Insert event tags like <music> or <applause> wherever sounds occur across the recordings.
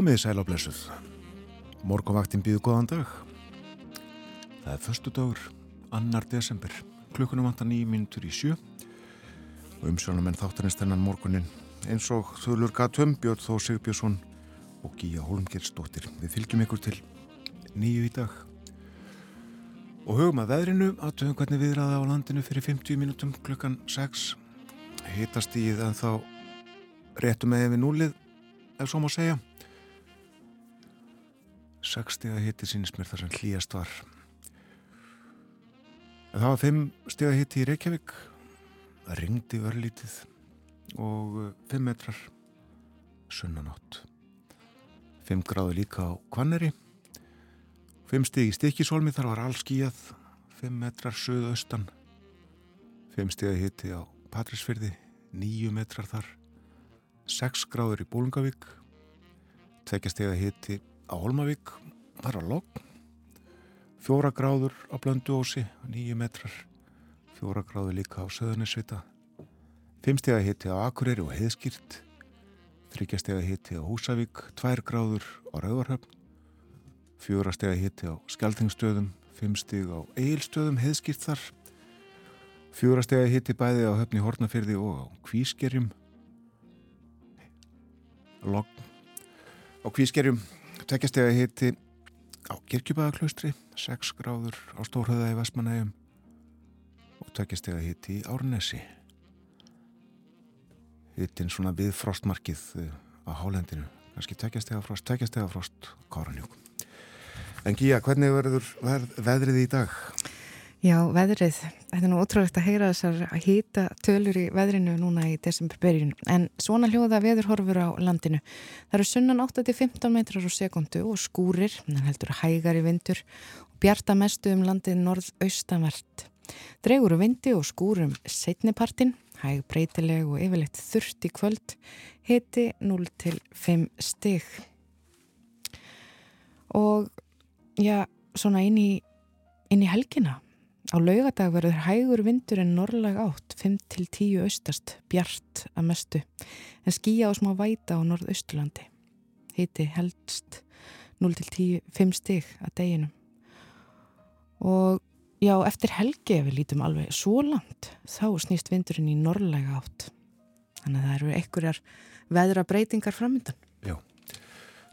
Komiði sæl á blessuð. Morgonvaktin býðu góðan dag. Það er förstu dagur, annar desember. Klukkunum vantar nýjum mínutur í sjö. Og umsjónum en þáttanins þennan morgunin eins og þauðlur Gatum, Björn Þó Sigbjörnsson og Gíja Holmgersdóttir. Við fylgjum ykkur til nýju í dag. Og hugum að veðrinu aðtöðum hvernig viðraða á landinu fyrir 50 mínutum klukkan 6. Hitast í það en þá réttum eða við núlið ef svo má segja. 6 steg að hitti sínist mér þar sem hlýjast var. En það var 5 steg að hitti í Reykjavík. Það ringdi örlítið og 5 metrar sunnanátt. 5 gráði líka á Kvanneri 5 steg í Stikisólmi þar var all skíjað 5 metrar söðaustan 5 steg að hitti á Patrísfyrði 9 metrar þar. 6 gráður í Bólungavík 2 steg að hitti á Holmavík, þar á logg fjóra gráður á Blönduósi, nýju metrar. Fjóra gráður líka á Söðunisvita fimmstega hitti á Akureyri og Heiðskýrt þryggjastega hitti á Húsavík tvær gráður á Rauvarhöfn fjórastega hitti á Skeltingstöðum fimmsteg á Eilstöðum Heiðskýrt þar. Fjórastega hitti bæði á Höfni Hortnafyrði og á Kvískerjum. Logg á Kvískerjum Tveggjastega hitti á Kirkjubæðaklaustri, 6 gráður á Stórhauða í Vestmanægum og tveggjastega hitti í Árnesi. Hittin svona við frostmarkið eh, á hálendinu, kannski tveggjastega frost, tveggjastega frost, Káranjúk. En Gíja, hvernig verður veðrið í dag? Já, veðrið. Þetta er nú ótrúlegt að heyra þessar að hýta tölur í veðrinu núna í desemberbyrjun. En svona hljóða veðurhorfur á landinu. Það eru sunnan 8-15 metrar á sekundu og skúrir, en heldur hægar í vindur og bjarta mestu um landið norð-austanvert. Dregur um vindi og skúrum setnipartin, hæg breytileg og yfirleitt þurft í kvöld, hiti 0-5 stig. Og já, svona inn í, inn í helgina Á laugadag verður hægur vindur en norrlag átt 5-10 austast, bjart að mestu, en skýja á smá væta á norðausturlandi. Hiti helst 0-5 stig að deginum. Og já, eftir helgi ef við lítum alveg svo langt, þá snýst vindurinn í norrlag átt. Þannig að það eru einhverjar veðra breytingar framöndan. Já.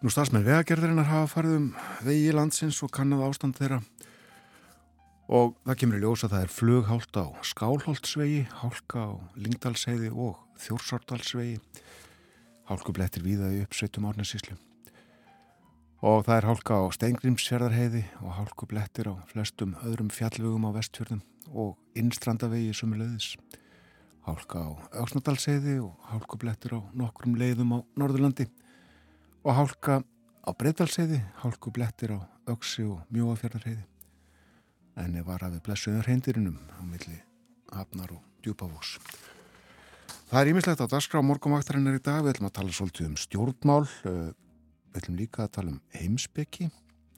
Nú stafsmenn vegagerðarinnar hafa farið um vegi landsins og kannad ástand þeirra og það kemur í ljósa það er flughált á Skálholtsvegi, hálka á Lingdalsheiði og Þjórsardalsvegi hálkublettir víða í uppsveitum árnessíslu og það er hálka á Steingrimsfjörðarheiði og hálkublettir á flestum öðrum fjallvögum á vestfjörðum og innstrandavegi sumulegðis hálka á Öksnadalsheiði og hálkublettir á nokkrum leiðum á Norðurlandi. Og hálka á Breidalsheiði hálkublettir á Öksi og Mjóafjörðarheiði en var að við blessuðum hreindirinum á milli Hafnar og Djúpavós. Það er ímislegt á dagskrá morgumvaktarinnar í dag. Við ætlum að tala svolítið um stjórnmál, eh, við ætlum líka að tala um heimsbyggi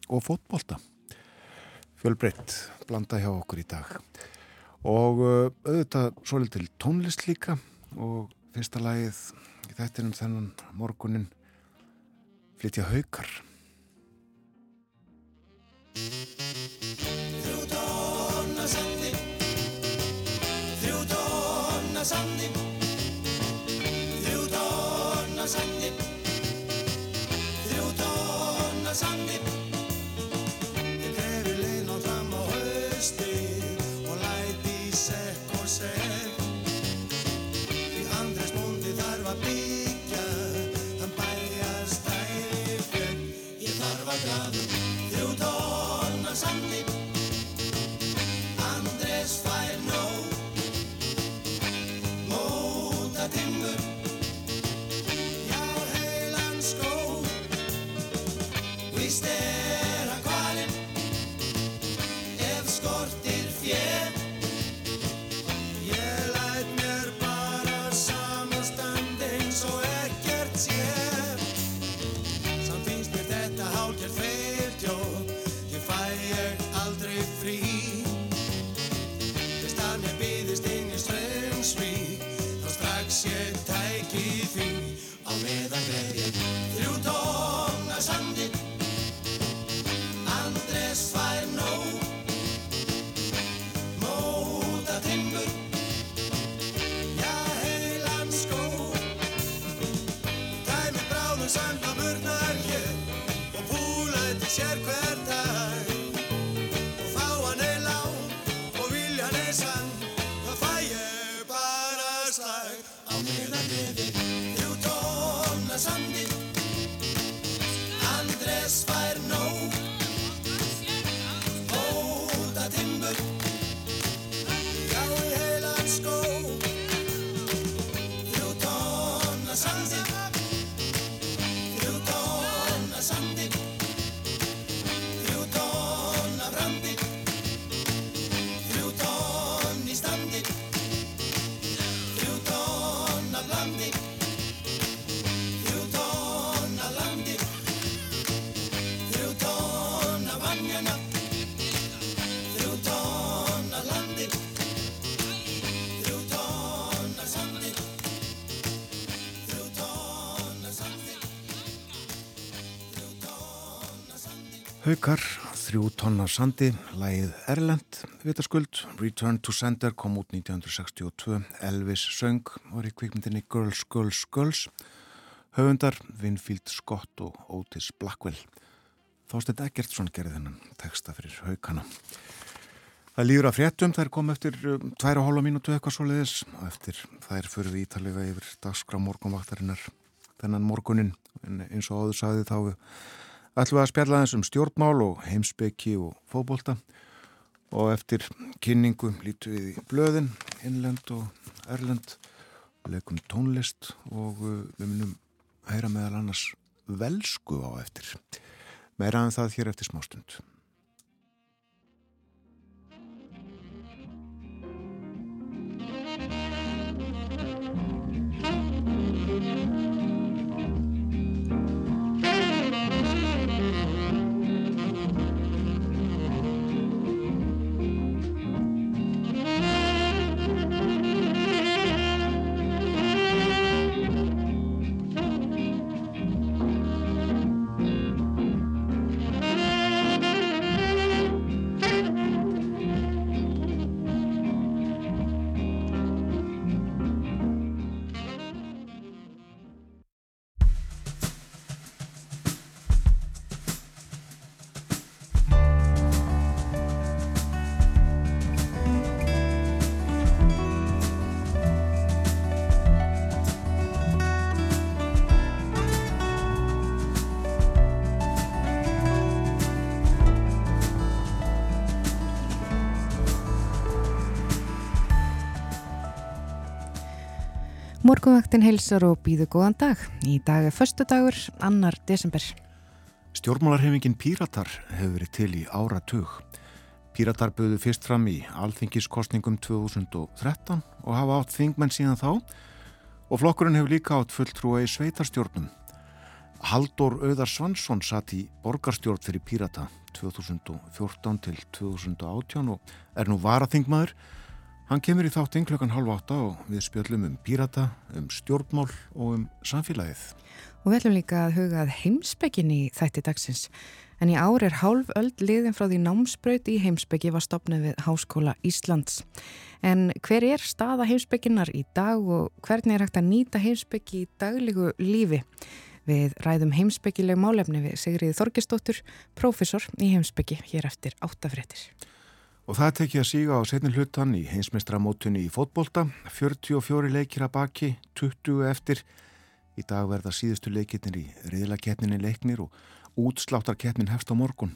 og fótbolta. Fjölbreytt blanda hjá okkur í dag. Og eh, auðvitað svolítið tónlist líka og fyrsta lagið í þettinum þennan morgunin flytja haukar. Sandi Þrjú tonna sandi Þrjú tonna sandi Þrjú tonna sandi Haukar, þrjú tonna sandi, lægið Erlend, vitaskuld, Return to Sender kom út 1962, Elvis söng, var í kvikmyndinni Girls, Girls, Girls, höfundar Winfield Scott og Otis Blackwell. Þástend Eggertsson gerði þennan texta fyrir Haukana. Það líður að fréttum, þær kom eftir um, tværa hóla mínútu eitthvað svo leiðis eftir þær fyrir við ítalega yfir dagskrá morgunvaktarinnar þennan morgunin, en eins og áður sagði þá við ætlum við að spjalla þessum stjórnmál og heimsbyggi og fókbólta og eftir kynningu lítu við í blöðin, innlend og erlend, leikum tónlist og uh, við munum heyra meðal annars velsku á eftir. Meira en það hér eftir smástund. Morgunvaktin heilsar og býðu góðan dag. Í dag er förstu dagur, annar desember. Stjórnmálarhefingin Píratar hefur verið til í áratug. Píratar böðu fyrst fram í alþingiskostningum 2013 og hafa átt þingmenn síðan þá og flokkurinn hefur líka átt fulltrúa í sveitarstjórnum. Haldur Auðar Svansson satt í borgarstjórn fyrir Pírata 2014 til 2018 og er nú varaþingmaður Hann kemur í þáttinn klokkan halv átta og við spjöllum um pírata, um stjórnmál og um samfélagið. Og við ætlum líka að hugað heimsbyggjin í þætti dagsins. En í ár er hálf öll liðin frá því námsbraut í heimsbyggi var stopnið við Háskóla Íslands. En hver er staða heimsbygginar í dag og hvernig er hægt að nýta heimsbyggi í daglígu lífi? Við ræðum heimsbyggileg málefni við Sigriði Þorgistóttur, prófessor í heimsbyggi hér eftir áttafréttir. Og það tekið að síga á setni hlutan í heimsmeistramótunni í fótbolta, 44 leikir að baki, 20 eftir. Í dag verða síðustu leikirnir í riðlakettninni leiknir og útsláttarkettnin hefst á morgun.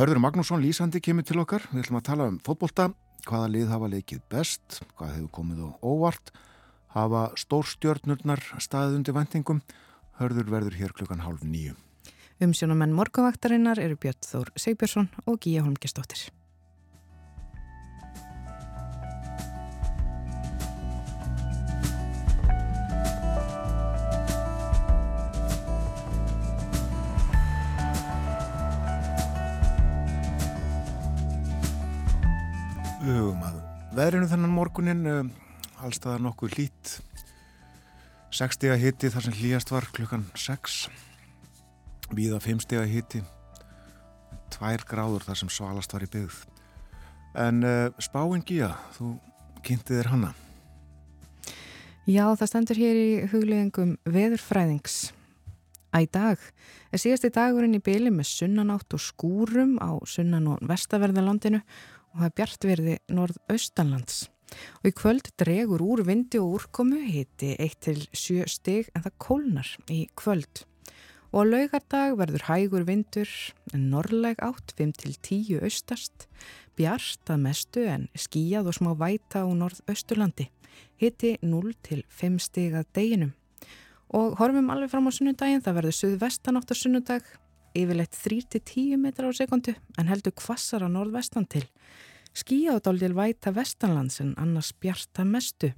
Hörður Magnússon Lísandi kemur til okkar, við ætlum að tala um fótbolta, hvaða lið hafa leikið best, hvað hefur komið á óvart, hafa stórstjörnurnar staðið undir vendingum. Hörður verður hér klukkan hálf nýju. Umsjónumenn morgavaktarinnar eru Björn Þór Segbjörnsson og Gíja Holmgistóttir. Hugum að veðrinu þennan morgunin um, allstaðar nokkuð lít 6 steg að hitti þar sem hlýjast var klukkan 6 víða 5 steg að hitti 2 gráður þar sem svalast var í byggð. En uh, spáinn Gíja þú kynntið þér hanna Já, það stendur hér í hugleggingum veðurfræðings. Í dag er síðasti dagurinn í byli með sunnanátt og skúrum á sunnan og vestaverðalandinu og það er bjartverði norðaustanlands. Og í kvöld dregur úr vindi og úrkomu hiti 1-7 stig en það kólnar í kvöld. Og á laugardag verður hægur vindur en norrleg átt 5-10 austast, bjart að mestu en skíjað og smá væta á norðausturlandi, hiti 0-5 stig að deginum. Og horfum alveg fram á sunnudagin, það verður suðvestanátt á sunnudag, yfirleitt 3-10 metrar á sekundu en heldur kvassar á norðvestan til. Skíjáðaldil væta vestanlands en annars bjarta mestu.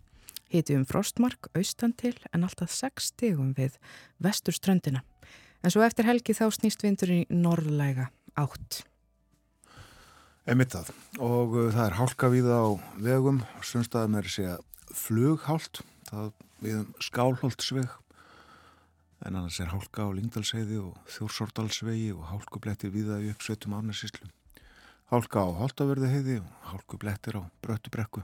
Hiti um frostmark austan til en alltaf 6 stegum við vesturströndina. En svo eftir helgi þá snýst vindur í norðlæga átt. Emitt það og uh, það er hálka við á vegum, sumstaðum er að segja flughált, það við um skálholtsveg en annars er hálka á Lingdalseiði og Þjórsordalsvegi og hálkublettir viðaði upp sötum árnarsýslu. Hálka á Háltaverðaheiði og hálkublettir á Bröttubrekku.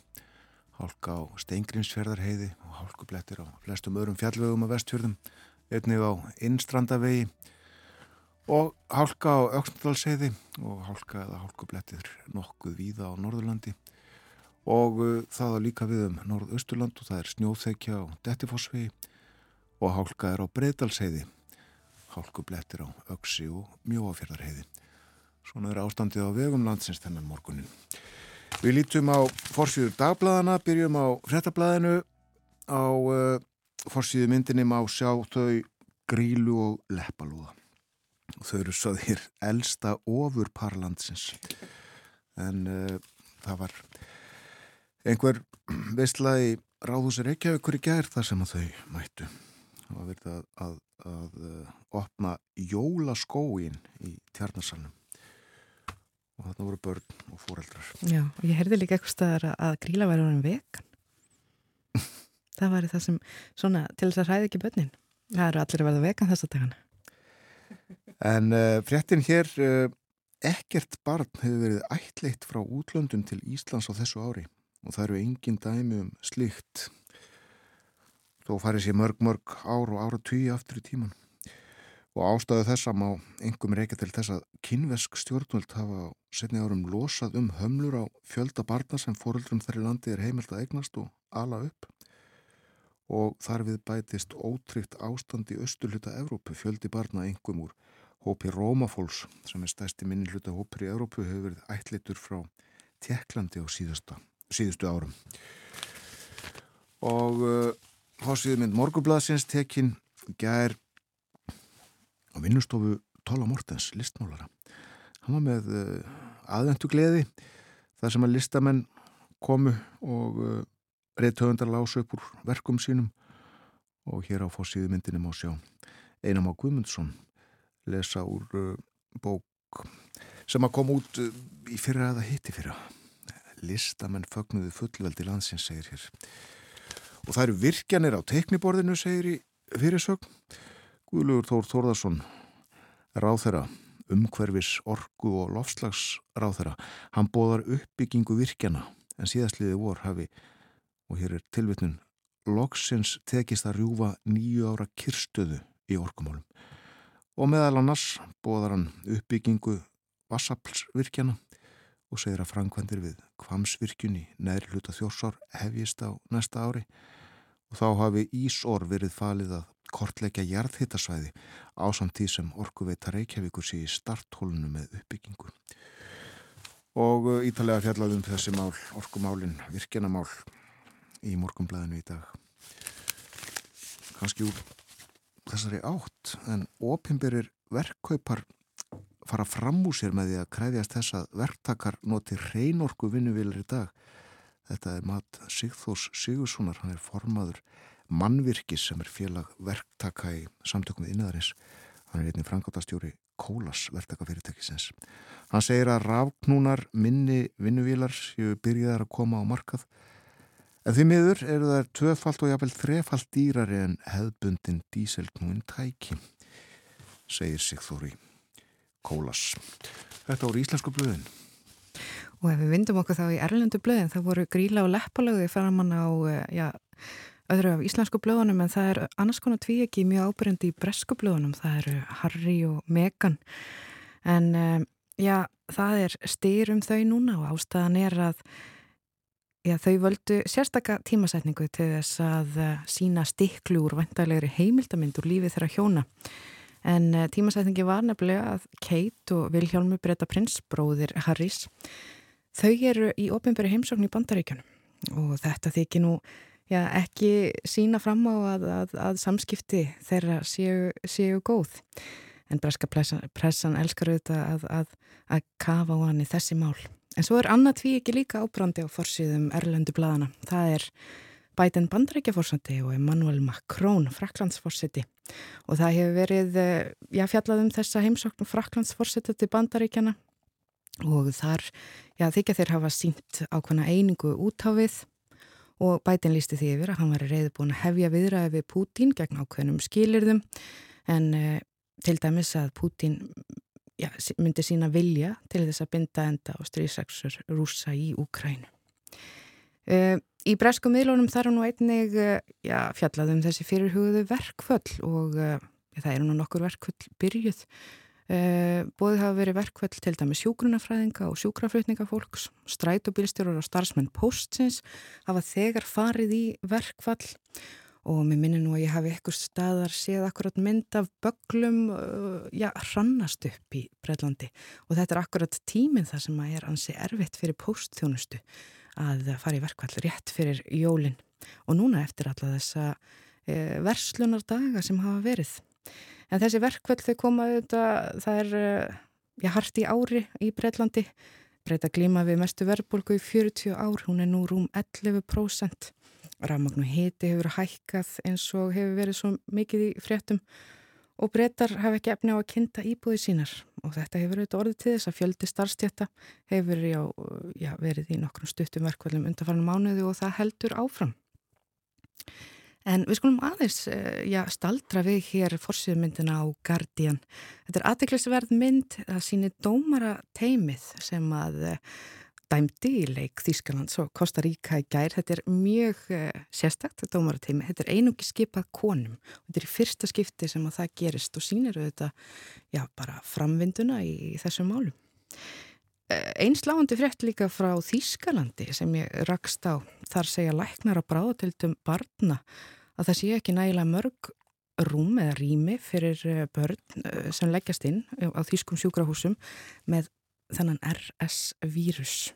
Hálka á Steingrinsfjörðarheiði og hálkublettir á flestum öðrum fjallvegum á vestfjörðum. Einnig á Innstrandavegi og hálka á Öksndalseiði og hálka eða hálkublettir nokkuð víða á Norðurlandi og uh, það á líka við um Norðausturland og það er snjóþekja á Dettifossvegi og hálka er á Breidalseiði hálkublettir á Öksi og Mjóafjörðarheiði Svona er ástandið á vegum landsins þennan morgunin Við lítum á forsýður dagbladana, byrjum á frettablaðinu á uh, forsýðu myndinni má sjá þau grílu og leppalúða. Þau eru svo þér elsta ofur parlandsins en uh, það var einhver veistla í ráðhúsir Reykjavíkur í gær þar sem þau mættu. Það var verið að, að, að uh, opna jólaskóin í tjarnarsalunum og þarna voru börn og fóreldrar Já, og ég herði líka eitthvað staðar að gríla væri orðin vegan. <laughs> Það væri það sem svona til þess að hræði ekki börnin. Það eru allir að verða vegan þess að dagana. En uh, fréttin hér, uh, ekkert barn hefur verið ættleitt frá útlöndum til Íslands á þessu ári. Og það eru engin dæmi um slikt. Þó farið sér mörg mörg ár og ára tugi aftur í tíman. Og ástæðu þessa má engum reyka til þess að kynvesk stjórnvöld hafa setni árum losað um hömlur á fjölda barna sem fóröldrum þar í landi er heimilt að eignast og ala upp og þar við bætist ótryggt ástand í östuluta Evrópu fjöldi barna engum úr Hópi Rómafóls sem er stærsti minni hluta hópir í Európu hefur verið ætlitur frá Tjekklandi á síðustu, síðustu árum. Og uh, hósiðu mynd Morgublaðsins tekinn gær á vinnustofu Tóla Mortens, listmálara. Hann var með uh, aðvendu gleði þar sem að listamenn komu og uh, reyðtöfundar lásu upp úr verkum sínum. Og hér á fósiðu myndinni má sjá Einam á Guðmundsson lesa úr uh, bók sem að koma út í fyrra eða hitti fyrra. Listamenn fögnuðu fullveldi landsins segir hér. Og það eru virkjanir á tekniborðinu segir í fyrirsögn Guðlugur Þór Þórðarsson ráþera umhverfis orgu og lofslags ráþera hann bóðar uppbyggingu virkjana en síðastliði vor hafi og hér er tilvittnun loksins tekist að rjúfa nýju ára kyrstöðu í orkumálum. Og meðal annars bóðar hann uppbyggingu vassaflsvirkjana og segir að framkvæmdir við kvamsvirkjunni neðri hluta þjórsár hefjist á næsta ári. Og þá hafi Ísor verið falið að kortleikja jarðhittasvæði á samtíð sem orkuveita Reykjavíkur sé í starthólunu með uppbyggingu. Og uh, ítalega fjallaðum þessi mál, orkumálin, virkjanamál í morgumblæðinu í dag. Kanski úr þessari átt en opimberir verkkaupar fara fram úr sér með því að kræðjast þess að verktakar noti reynorku vinnuvilir í dag. Þetta er mat Sigþós Sigurssonar, hann er formaður mannvirkis sem er félag verktaka í samtökum við innaðarins. Hann er einnig frangáttastjóri Kólas verktakafyrirtækisins. Hann segir að ráknúnar minni vinnuvilar séu byrjaðar að koma á markað En því miður eru þær tvöfalt og jáfnvel þrefalt dýrari en hefðbundin díselknúin tæki, segir Sigþóri Kólas. Þetta voru íslensku blöðin. Og ef við vindum okkur þá í erlendu blöðin, það voru gríla og leppalögu framann á eh, já, öðru af íslensku blöðunum, en það er annars konar tví ekki mjög ábyrjandi í bresku blöðunum, það eru Harry og Meghan. En um, já, það er styr um þau núna og ástæðan er að Já, þau völdu sérstaka tímasetningu til þess að uh, sína stiklu úr vantarlegri heimildamind úr lífið þeirra hjóna. En uh, tímasetningi var nefnilega að Kate og Vilhjálmur breyta prins, bróðir Harrys, þau eru í ofinbæri heimsókn í bandaríkjunum og þetta þykir nú já, ekki sína fram á að, að, að samskipti þeirra séu, séu góð. En breska pressan, pressan elskar auðvitað að, að kafa á hann í þessi mál. En svo er annað tví ekki líka ábrandi á forsiðum Erlendu bladana. Það er Biden bandarækjaforsandi og Emmanuel Macron, fraklandsforsiti. Og það hefur verið, eh, já, fjallað um þessa heimsóknum fraklandsforsiti til bandaríkjana og þar, já, þykja þeir hafa sínt ákvæmna einingu útáfið og Biden lísti því yfir að hann var reyðbúin að hefja viðræði við Pútín gegn ákveðnum skilirðum en uh, til dæmis að Pútín ja, myndi sína vilja til þess að binda enda á stríðsaksur rúsa í Úkrænu. Uh, í bresku miðlunum þar er nú einnig uh, ja, fjallað um þessi fyrirhugðu verkföll og það eru nú nokkur verkföll byrjuð bóðið hafa verið verkveld til dæmi sjúgrunafræðinga og sjúkraflutningafólks. Stræt og starfsmenn postsins hafa þegar farið í verkvall og mér minnir nú að ég hafi ekkur staðar séð akkurat mynd af böglum uh, já, hrannast upp í Breitlandi og þetta er akkurat tíminn það sem er ansi erfitt fyrir postþjónustu að fara í verkvall rétt fyrir jólinn og núna eftir alla þessa uh, verslunardaga sem hafa verið En þessi verkvöld þau koma auðvitað, það er eh, já, hart í ári í Breitlandi. Breyta glíma við mestu verðbólgu í 40 ár, hún er nú rúm 11%. Rafmagnu hiti hefur hækkað eins og hefur verið svo mikið í fréttum og breytar hafa ekki efni á að kynnta íbúði sínar og þetta hefur auðvitað orðið til þess að fjöldi starfstjætta hefur já, já, verið í nokkrum stuttum verkvöldum undarfarnum mánuðu og það heldur áfram. En við skulum aðeins, eh, já, staldra við hér fórsýðmyndina á Guardian. Þetta er aðteklisverð mynd að síni dómara teimið sem að eh, dæmdi í leik Þýskalands og Kosta Ríka í gær. Þetta er mjög uh, sérstakt, þetta dómara teimið. Þetta er einungi skipað konum þetta er í fyrsta skipti sem að það gerist og sínir þetta, já, bara framvinduna í þessum málum. Einsláandi frétt líka frá Þýskalandi sem ég rakst á. Þar segja læknar á bráðatildum barna að það sé ekki nægilega mörg rúm eða rými fyrir eh, börn eh, sem leggjast inn á þýskum sjúkrahúsum með þennan RS-vírus.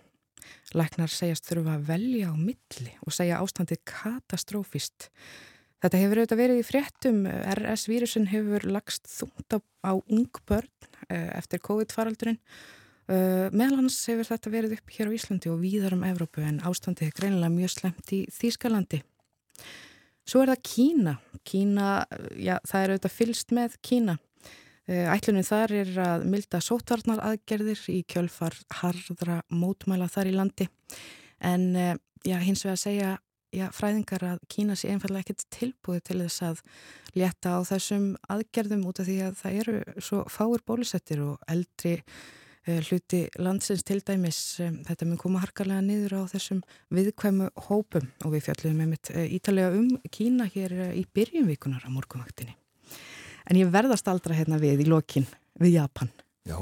Læknar segjast þurfa að velja á milli og segja ástandið katastrófist. Þetta hefur auðvitað verið í fréttum. RS-vírusin hefur lagst þungt á ung börn eh, eftir COVID-faraldurinn. Meðal hans hefur þetta verið upp hér á Íslandi og víðar um Evrópu en ástandið er greinilega mjög slemt í Þýskalandi. Svo er það Kína. Kína, já, það er auðvitað fylst með Kína. Eh, ætlunum þar er að milda sótvarnar aðgerðir í kjölfar harðra mótmæla þar í landi. En eh, já, hins vegar segja já, fræðingar að Kína sé einfallega ekkert tilbúið til þess að létta á þessum aðgerðum út af því að það eru svo fáir bólusettir og eldri Eh, hluti landsins til dæmis þetta mun koma harkarlega niður á þessum viðkvæmu hópum. Og við fjallum með mitt eh, ítalega um Kína hér eh, í byrjumvíkunar á morgunvaktinni. En ég verðast aldra hérna við í lokin við Japan. Já.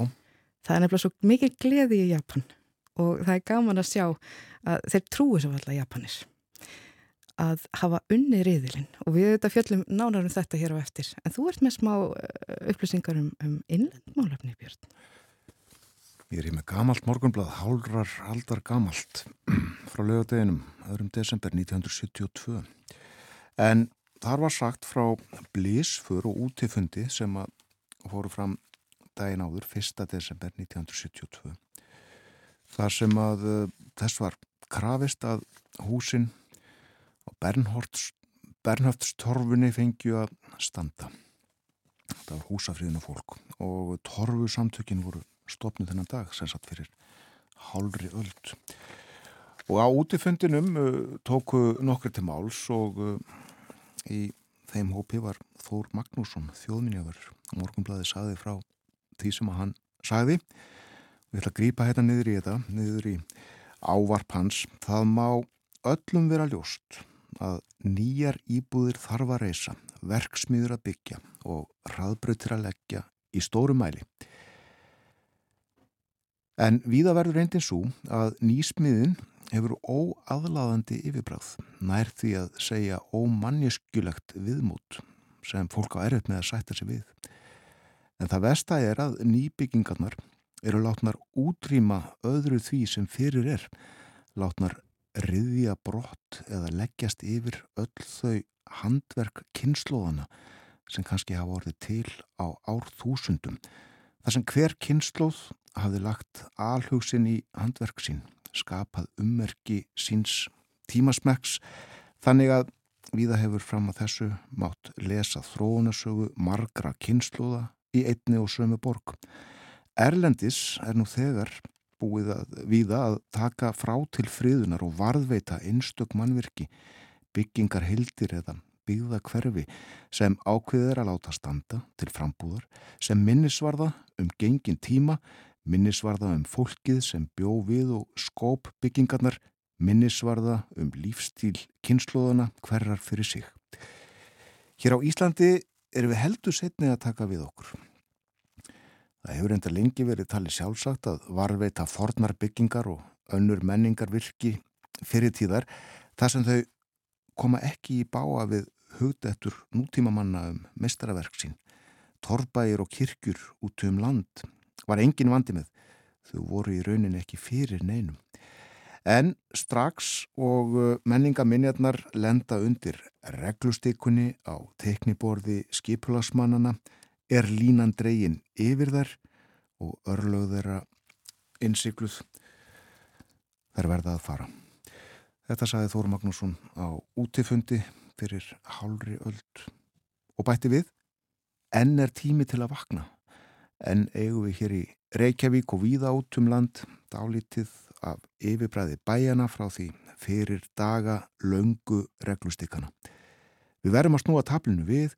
það er nefnilega svo mikið gleði í Japan. Og það er gaman að sjá að þeir trúi sem alltaf Japanir. Að hafa unni riðilinn. Og við þetta fjöllum nánarum þetta hér á eftir. En þú ert með smá upplýsingar um, um innlendmálefni Björn Ég er í með gamalt morgunblad, hálrar aldar gamalt, <clears throat> frá lögadeginum, öðrum desember 1972. En þar var sagt frá blísfur og útifundi sem að fóru fram daginn áður, 1. desember 1972. Þar sem að uh, þess var krafist að húsin og Bernhöftstorfunni fengju að standa. Það var húsafriðinu fólk og torfu samtökin voru stopnu þennan dag sem satt fyrir hálfri öld. Og á útifundinum uh, tóku nokkur til máls og uh, í þeim hópi var Þór Magnússon þjóðminjafur morgunblæði saði frá því sem að hann sagði. Við ætlum að grýpa hérna niður í þetta niður í ávarp hans. Það má öllum vera ljóst að nýjar íbúðir þarf að reysa verksmiður að byggja og hraðbröðtir að leggja í stóru mæli En víða verður reyndin svo að nýsmiðin hefur óaðlaðandi yfirbráð, nær því að segja ómannjeskjulegt viðmút sem fólk á erfitt með að sætta sig við. En það vesta er að nýbyggingarnar eru látnar útrýma öðru því sem fyrir er, látnar riðja brott eða leggjast yfir öll þau handverk kynnslóðana sem kannski hafa orðið til á árþúsundum þar sem hver kynnslóð hafði lagt alhugsin í handverk sín, skapað ummerki síns tímasmeks, þannig að viða hefur fram að þessu mátt lesa þróunasögu margra kynnslóða í einni og sömu borg. Erlendis er nú þegar búið að víða að taka frá til friðunar og varðveita einstök mannvirki, byggingar hildir eða byggða hverfi sem ákveðir að láta standa til frambúðar, sem minnisvarða um gengin tíma, minnisvarða um fólkið sem bjó við og skóp byggingarnar, minnisvarða um lífstíl kynnslóðana hverjar fyrir sig. Hér á Íslandi erum við heldur setni að taka við okkur. Það hefur enda lengi verið talið sjálfsagt að varveita fornar byggingar og önnur menningar virki fyrir tíðar þar sem þau koma ekki í báa við hugdættur nútímamanna um mestaraverk sín. Torbæir og kirkjur út um land var engin vandi með. Þau voru í raunin ekki fyrir neinum. En strax og uh, menningaminjarnar lenda undir reglustikunni á tekniborði skipulasmannana er línan dregin yfir þær og örlög þeirra innsikluð þær verða að fara. Þetta sagði Þóru Magnússon á útifundi fyrir hálri öld og bætti við enn er tími til að vakna en eigum við hér í Reykjavík og víða út um land dálítið af yfirbræði bæjana frá því fyrir daga löngu reglustikana. Við verðum að snúa tablinu við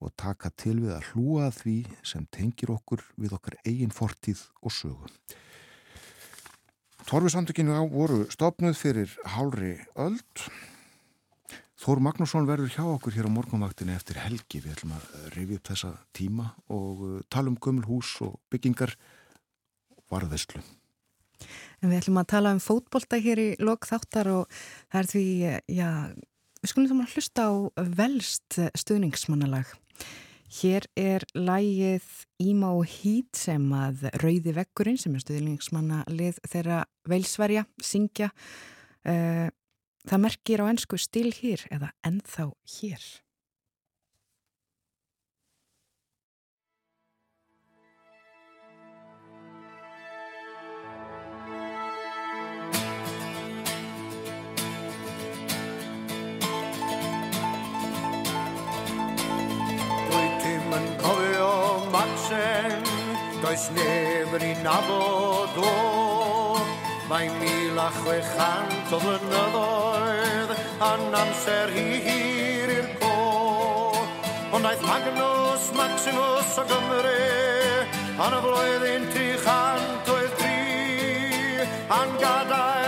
og taka til við að hlúa því sem tengir okkur við okkar eigin fortíð og sögu. Torfisamtökinu á voru stopnuð fyrir hálri öld. Þór Magnússon verður hjá okkur hér á morgunvaktinni eftir helgi. Við ætlum að rifja upp þessa tíma og uh, tala um gömul hús og byggingar varðveislu. En við ætlum að tala um fótbolta hér í lokþáttar og það er því, já, við skulum þá að hlusta á velst stuðningsmannalag. Hér er lægið Íma og Hít sem að Rauði Vekkurinn sem er stuðningsmannalið þeirra veilsverja, syngja. Eh, það merkir á ennsku stil hér eða ennþá hér. Does nefr i nabod o Mae mil a chwechant o flynyddoedd yn amser hi hir i'r co. Ond aeth Magnus Maximus o Gymru yn y flwyddyn tri chant oedd tri yn gadael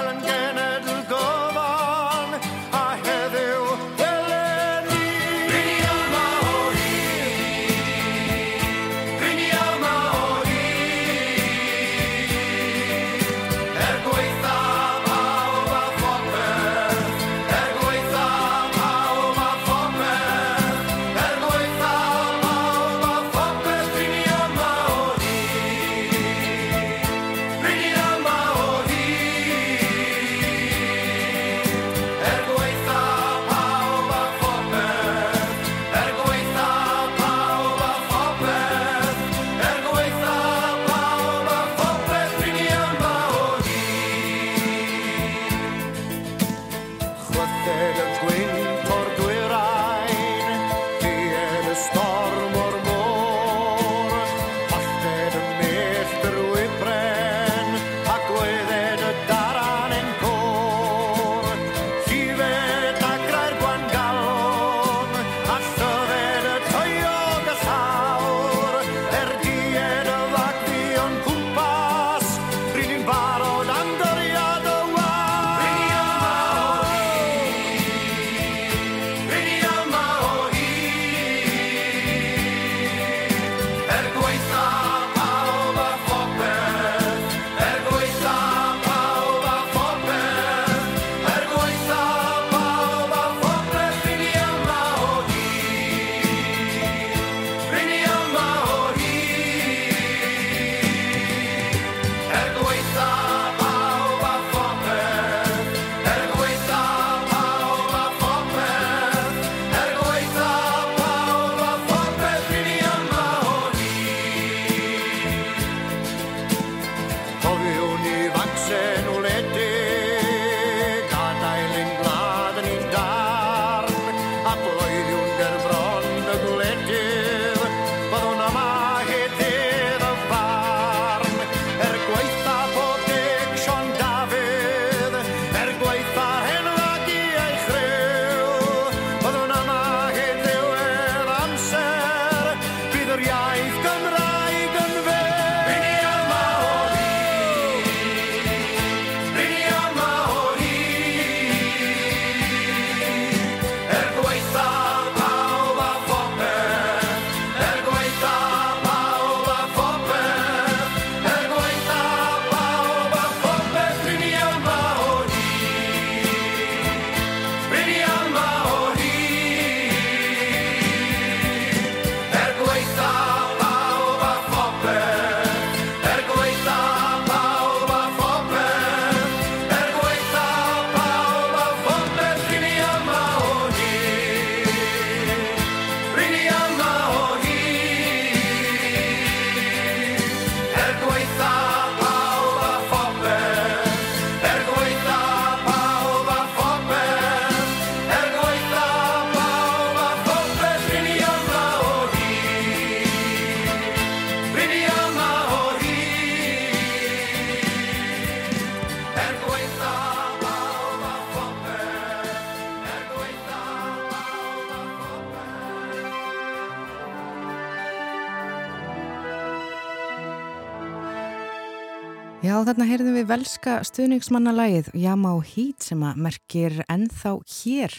Já, þarna heyrðum við velska stuðningsmannalægið Yama og Heat sem að merkir ennþá hér.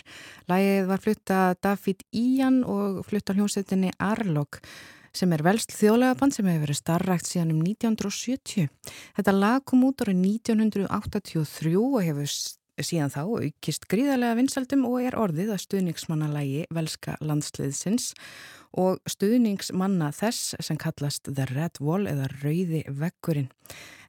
Lægið var flutta David Ian og flutta hljómsveitinni Arlog sem er velst þjóðlegaband sem hefur verið starrakt síðan um 1970. Þetta lag kom út árið 1983 og hefur síðan þá aukist gríðarlega vinsaldum og er orðið að stuðningsmannalægi velska landsliðsins og stuðningsmanna þess sem kallast The Red Wall eða Rauði vekkurinn.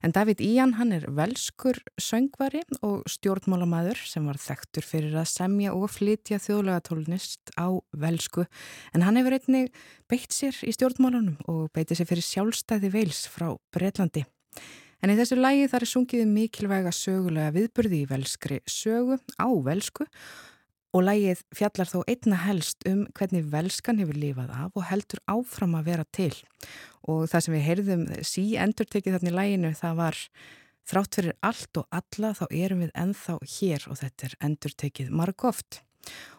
En David Ían hann er velskur söngvari og stjórnmálamæður sem var þekktur fyrir að semja og flytja þjóðlega tólnist á velsku en hann hefur einnig beitt sér í stjórnmálunum og beitið sér fyrir sjálfstæði veils frá Breitlandi. En í þessu lægi þar er sungiðu um mikilvæga sögulega viðburði í velskri sögu á velsku og lægið fjallar þó einna helst um hvernig velskan hefur lifað af og heldur áfram að vera til. Og það sem við heyrðum sí endur tekið þarna í læginu það var þrátt fyrir allt og alla þá erum við enþá hér og þetta er endur tekið marg oft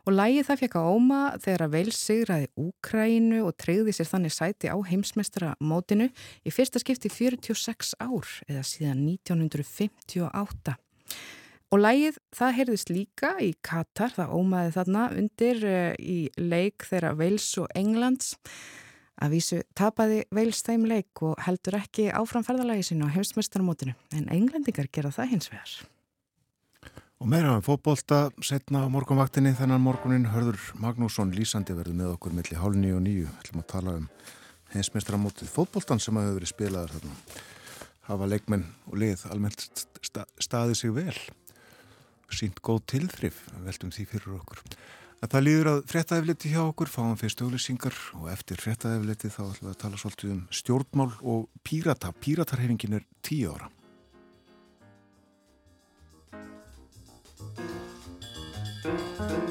og lægið það fekk að óma þegar að veils sigraði Úkrænu og treyði sér þannig sæti á heimsmeistara mótinu í fyrsta skipti 46 ár eða síðan 1958 Og lægið það heyrðist líka í Katar, það ómaði þarna undir uh, í leik þeirra Veils og Englands. Að vísu tapaði Veils þeim leik og heldur ekki áframferðalagi sinu á hefstmestarmótinu, en englendingar gera það hins vegar. Og meira um fótbolta, setna á morgunvaktinni þennan morgunin hörður Magnússon Lísandi verður með okkur millir hálni og nýju. Við ætlum að tala um hefstmestarmótið fótboltan sem hafa verið spilaðar þarna. Hafa leikmenn og lið almennt staðið sig vel sínt góð tilþrif, veltum því fyrir okkur. En það líður að frettæfliti hjá okkur, fáum fyrst auðlýsingar og eftir frettæfliti þá ætlum við að tala svolítið um stjórnmál og pírata. Píratarhefingin er tíu ára. Sæl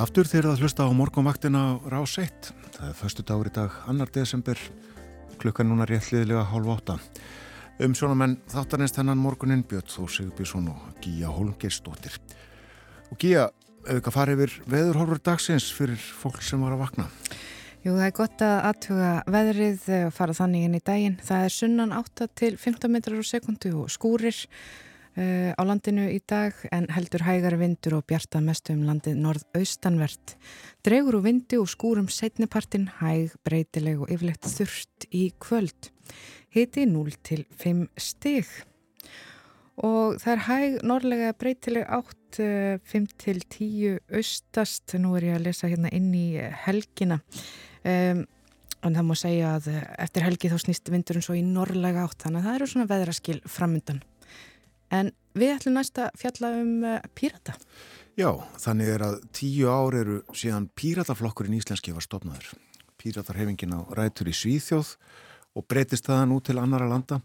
aftur þegar það hlusta á morgunvaktina Rás 1. Það er förstu dagur í dag, annar desember, klukkan núna réttliðilega hálf átta. Um sjónamenn þáttanist hennan morgunin Björn Þór Sigurbjörnsson og Gíja Holmgeistóttir. Og Gíja, ef við ekki að fara yfir veðurhorfur dagsins fyrir fólk sem var að vakna? Jú, það er gott að aðtuga veðrið og fara þannig inn í daginn. Það er sunnan 8 til 15 metrar á sekundu og skúrir á landinu í dag en heldur hægari vindur og bjarta mestu um landið norðaustanvert. Dregur úr vindi og skúrum setnipartin hæg, breytileg og yfirlegt þurft í kvöld. Hiti 0 til 5 stig. Og það er hæg norðlega breytileg átt 5 til 10 austast. Nú er ég að lesa hérna inn í helgina. Um, en það má segja að eftir helgi þá snýst vindurinn svo í norðlega átt. Þannig að það eru svona veðraskil framundan. En við ætlum næsta fjalla um uh, pírata. Já, þannig er að tíu ár eru síðan pírataflokkurinn íslenski var stopnaður. Píratarhefingin á rætur í Svíþjóð og breytist það nú til annara landa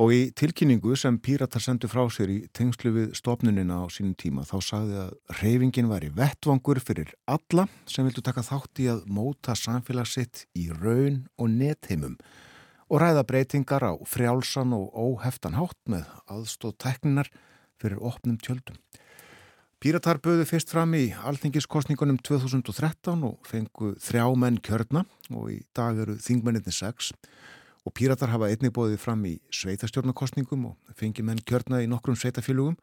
og í tilkynningu sem píratar sendu frá sér í tengslu við stopnunina á sínum tíma þá sagði að reyfingin var í vettvangur fyrir alla sem vildu taka þátt í að móta samfélagsitt í raun og netheimum og ræða breytingar á frjálsan og óheftan hátt með aðstóð tekninar fyrir opnum tjöldum. Píratar böðu fyrst fram í alþingiskostningunum 2013 og fengu þrjá menn kjörna og í dag eru þingmenninni sex og píratar hafa einnig bóðið fram í sveitastjórnarkostningum og fengi menn kjörna í nokkrum sveitafélugum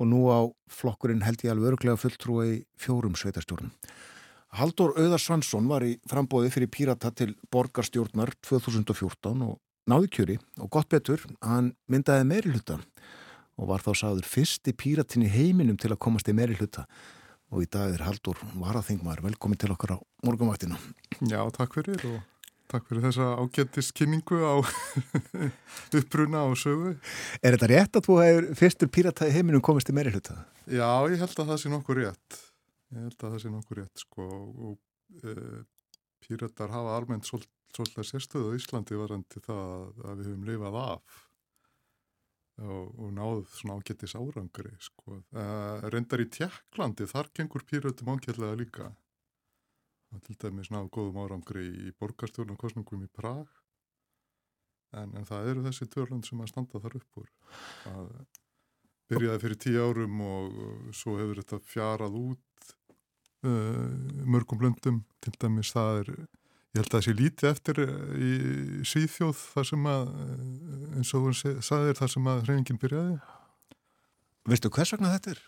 og nú á flokkurinn held ég alveg örglega fulltrúa í fjórum sveitastjórnum. Haldur Auðar Svansson var í frambóði fyrir Pírata til borgarstjórnar 2014 og náði kjöri og gott betur, hann myndaði meiri hluta og var þá sagður fyrsti Píratin í heiminum til að komast í meiri hluta og í dag er Haldur Varaþingmar velkomin til okkar á morgunvaktina. Já, takk fyrir og takk fyrir þessa ágættist kynningu á <laughs> uppruna og sögu. Er þetta rétt að þú hefur fyrstur pírata í heiminum komist í meiri hluta? Já, ég held að það sé nokkur rétt. Ég held að það sé nokkur rétt, sko, og e, píratar hafa almennt svolítið sérstöðu á Íslandi varandi það að við höfum lifað af og, og náðu svona ágættis árangri, sko. E, reyndar í Tjekklandi, þar gengur píratum ágætlega líka til dæmis náðu góðum árangri í borgarstjórnum kostningum í Prag en, en það eru þessi törlund sem að standa þar upp úr að byrjaði fyrir tíu árum og svo hefur þetta fjarað út mörgum blöndum til dæmis það er ég held að það sé lítið eftir í Svíþjóð þar sem að eins og hún sagðir þar sem að hreyfingin byrjaði Veistu hvers vegna þetta er?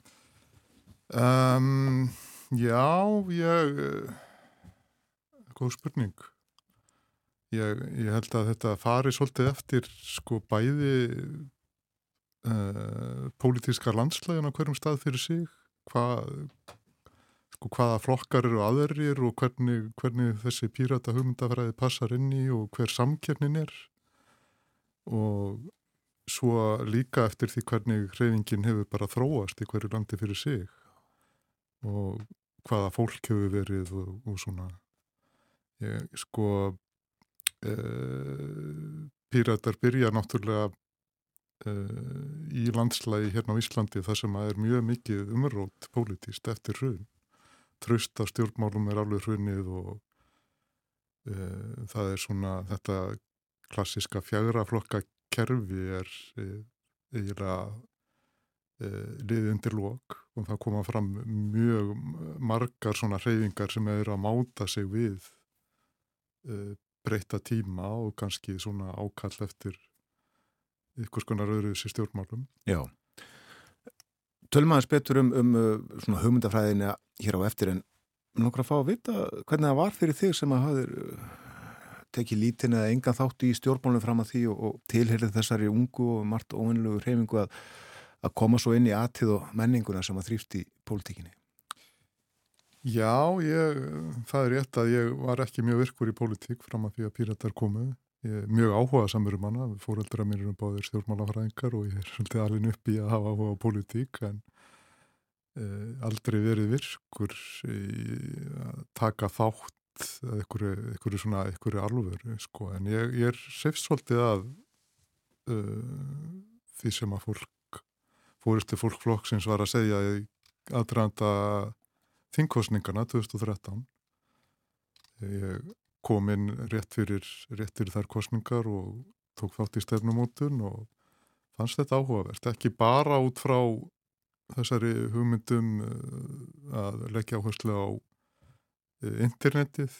Um, já, ég góð spurning. Ég, ég held að þetta fari svolítið eftir sko bæði uh, pólitíska landslæðin á hverjum stað fyrir sig, hvað, sko hvaða flokkar eru aðerir og hvernig, hvernig þessi pírata hugmyndafræði passar inn í og hver samkjöfnin er og svo líka eftir því hvernig hreyfingin hefur bara þróast í hverju landi fyrir sig og hvaða fólk hefur verið og, og svona Ég, sko uh, píratar byrja náttúrulega uh, í landslægi hérna á Íslandi þar sem að er mjög mikið umrótt pólitíst eftir hrun. Tröst á stjórnmálum er alveg hrunnið og uh, það er svona þetta klassiska fjagraflokka kerfi er eiginlega liðið undir lók og það koma fram mjög margar svona hreyfingar sem eru að máta sig við uh, breyta tíma og kannski svona ákall eftir ykkur skonar öðru þessi stjórnmálum. Já. Tölum aðeins betur um, um svona hugmyndafræðina hér á eftir en nokkur að fá að vita hvernig það var fyrir þig sem að hafður tekið lítin eða engan þátt í stjórnmálunum fram að því og, og tilherið þessari ungu og margt óvinnlegu hreyfingu að, að koma svo inn í aðtíð og menninguna sem að þrýft í pólitíkinni. Já, ég, það er rétt að ég var ekki mjög virkur í pólitík fram að því að píratar komu. Mjög áhugað samur um hana, fóreldra mér eru báðir stjórnmálafræðingar og ég er svolítið alveg upp í að hafa áhuga á pólitík en eh, aldrei verið virkur að taka þátt eða einhverju svona, einhverju alvöru, sko. En ég, ég er sefst svolítið að uh, því sem að fólk, fóristu fólkflokksins var að segja aðdraðanda þingkostningarna 2013 ég kom inn rétt fyrir, rétt fyrir þær kostningar og tók þátt í stefnumótun og fannst þetta áhugavert, ekki bara út frá þessari hugmyndum eh, að leggja áherslu á eh, internetið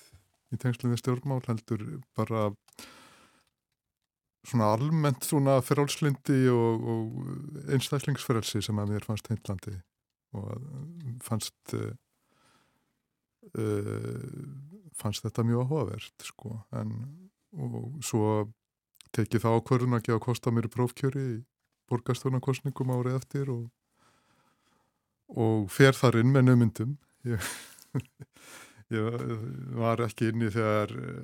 í tengslu við stjórnmál heldur bara svona almennt svona ferálslindi og, og einstaklingsferelsi sem að mér fannst heimlandi og fannst uh, fannst þetta mjög áhugavert sko en og svo tekið það ákvörðun að gefa kosta mér prófkjöri í borgarstofnarkostningum árið eftir og, og fer þar inn með nömyndum <laughs> ég, ég var ekki inni þegar e,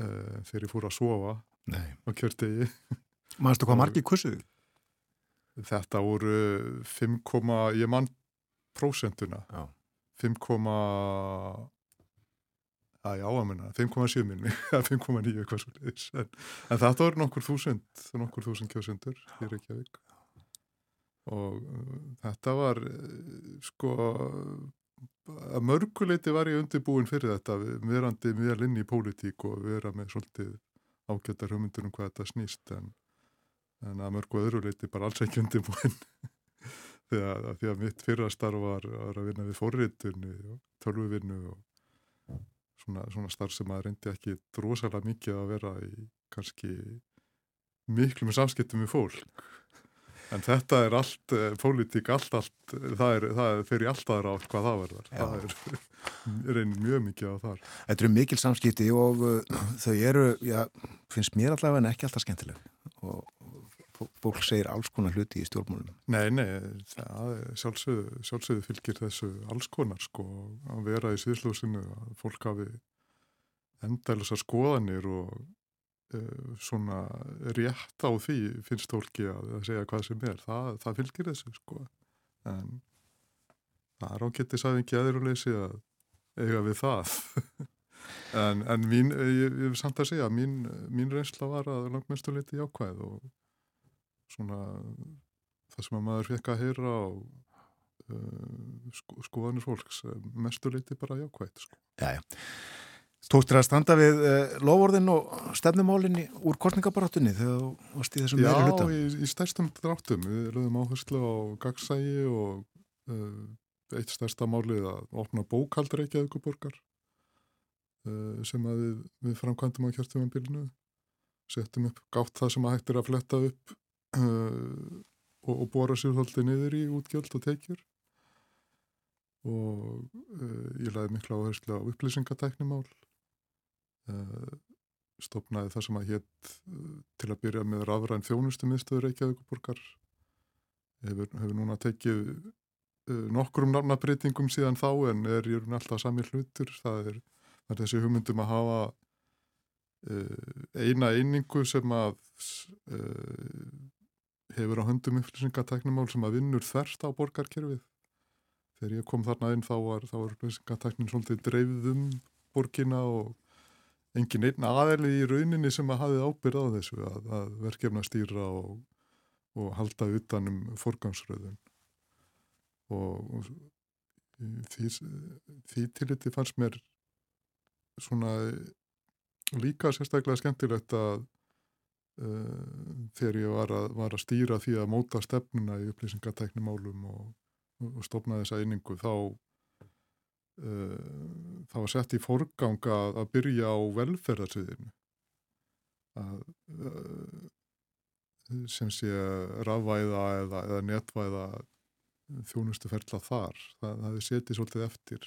e, þegar ég fór að sofa Nei. á kjördegi <laughs> Mæstu hvað margi kursuðu? Þetta voru 5, ég mann prósenduna 5,8 Það er áamenna, 5,7 minni, 5,9 eitthvað svo leiðis. En, en þetta voru nokkur þúsund, nokkur þúsund kjósundur í Reykjavík. Og uh, þetta var, uh, sko, að mörguleiti var ég undirbúin fyrir þetta, verandi mjög linn í pólitík og vera með svolítið ágættar hugmyndur um hvað þetta snýst. En, en að mörgu öðruleiti bara alls ekki undirbúin. <laughs> Þegar, því að mitt fyrra starf var, var að vinna við forritunni og tölvuvinnu og svona, svona starf sem að reyndi ekki drosalega mikið að vera í kannski miklu með samskiptum við fólk en þetta er allt, eh, pólitík allt, allt, það er, það fyrir allt aðra átt hvað það verður, Já. það er <laughs> reynir mjög mikið á þar. Þetta eru mikil samskipti og uh, þau eru, já, finnst mér allavega en ekki alltaf skemmtileg og fólk segir alls konar hluti í stjórnmálum. Nei, nei, sjálfsögðu, sjálfsögðu fylgir þessu alls konar sko að vera í síðslósinu að fólk hafi endalusar skoðanir og uh, svona rétt á því finnst fólki að, segja hvað sem er. Það, það fylgir þessu sko. En það er ágættis að ekki aðeiruleysi að eiga við það. <laughs> en, en mín, ég, ég vil samt að segja, mín, mín reynsla var að langmestu leiti jákvæð og svona það sem að maður fekk að heyra á uh, sko, skoðanir fólks mestu leiti bara jákvæð sko. Já, já. Tóktir að standa við uh, lofórðin og stefnumólinni úr kostningabaráttunni þegar þú varst í þessum Já, meiri hluta? í, í stærstum dráttum. Við lögum áherslu á gagsægi og uh, eitt stærsta málið að opna bókald Reykjavíkuborgar uh, sem að við, við framkvæmdum á kjörtumanbílinu. Settum upp gátt það sem að hægt er að fletta upp uh, og, og bóra sér þóldi niður í útgjöld og tekjur. Og uh, ég laði mikla áherslu á upplýsingatæknimál. Uh, stopnaði það sem að hétt til að byrja með rafræn þjónustu miðstöður Reykjavíkuborgar hefur, hefur núna tekið nokkrum nafnabreitingum síðan þá en er í raun alltaf sami hlutur. Það er, það er þessi hugmyndum að hafa eina einingu sem að uh, hefur á höndum upplýsingatæknimál sem að vinnur þverst á borgarkerfið. Þegar ég kom þarna inn þá var, var upplýsingatæknin svolítið dreifð um borgina og engin einn aðeli í rauninni sem að hafið ábyrð á þessu að, að verkefna stýra og, og halda utanum forgangsröðun. Og, og því, því tiliti fannst mér svona líka sérstaklega skemmtilegt að þegar ég var að, var að stýra því að móta stefnuna í upplýsingatæknimálum og, og stopna þessa einingu þá Uh, það var sett í forgang að, að byrja á velferðarsviðinu. Uh, sem sé rafvæða eða, eða netvæða þjónustuferla þar. Það, hefði setið svolítið eftir.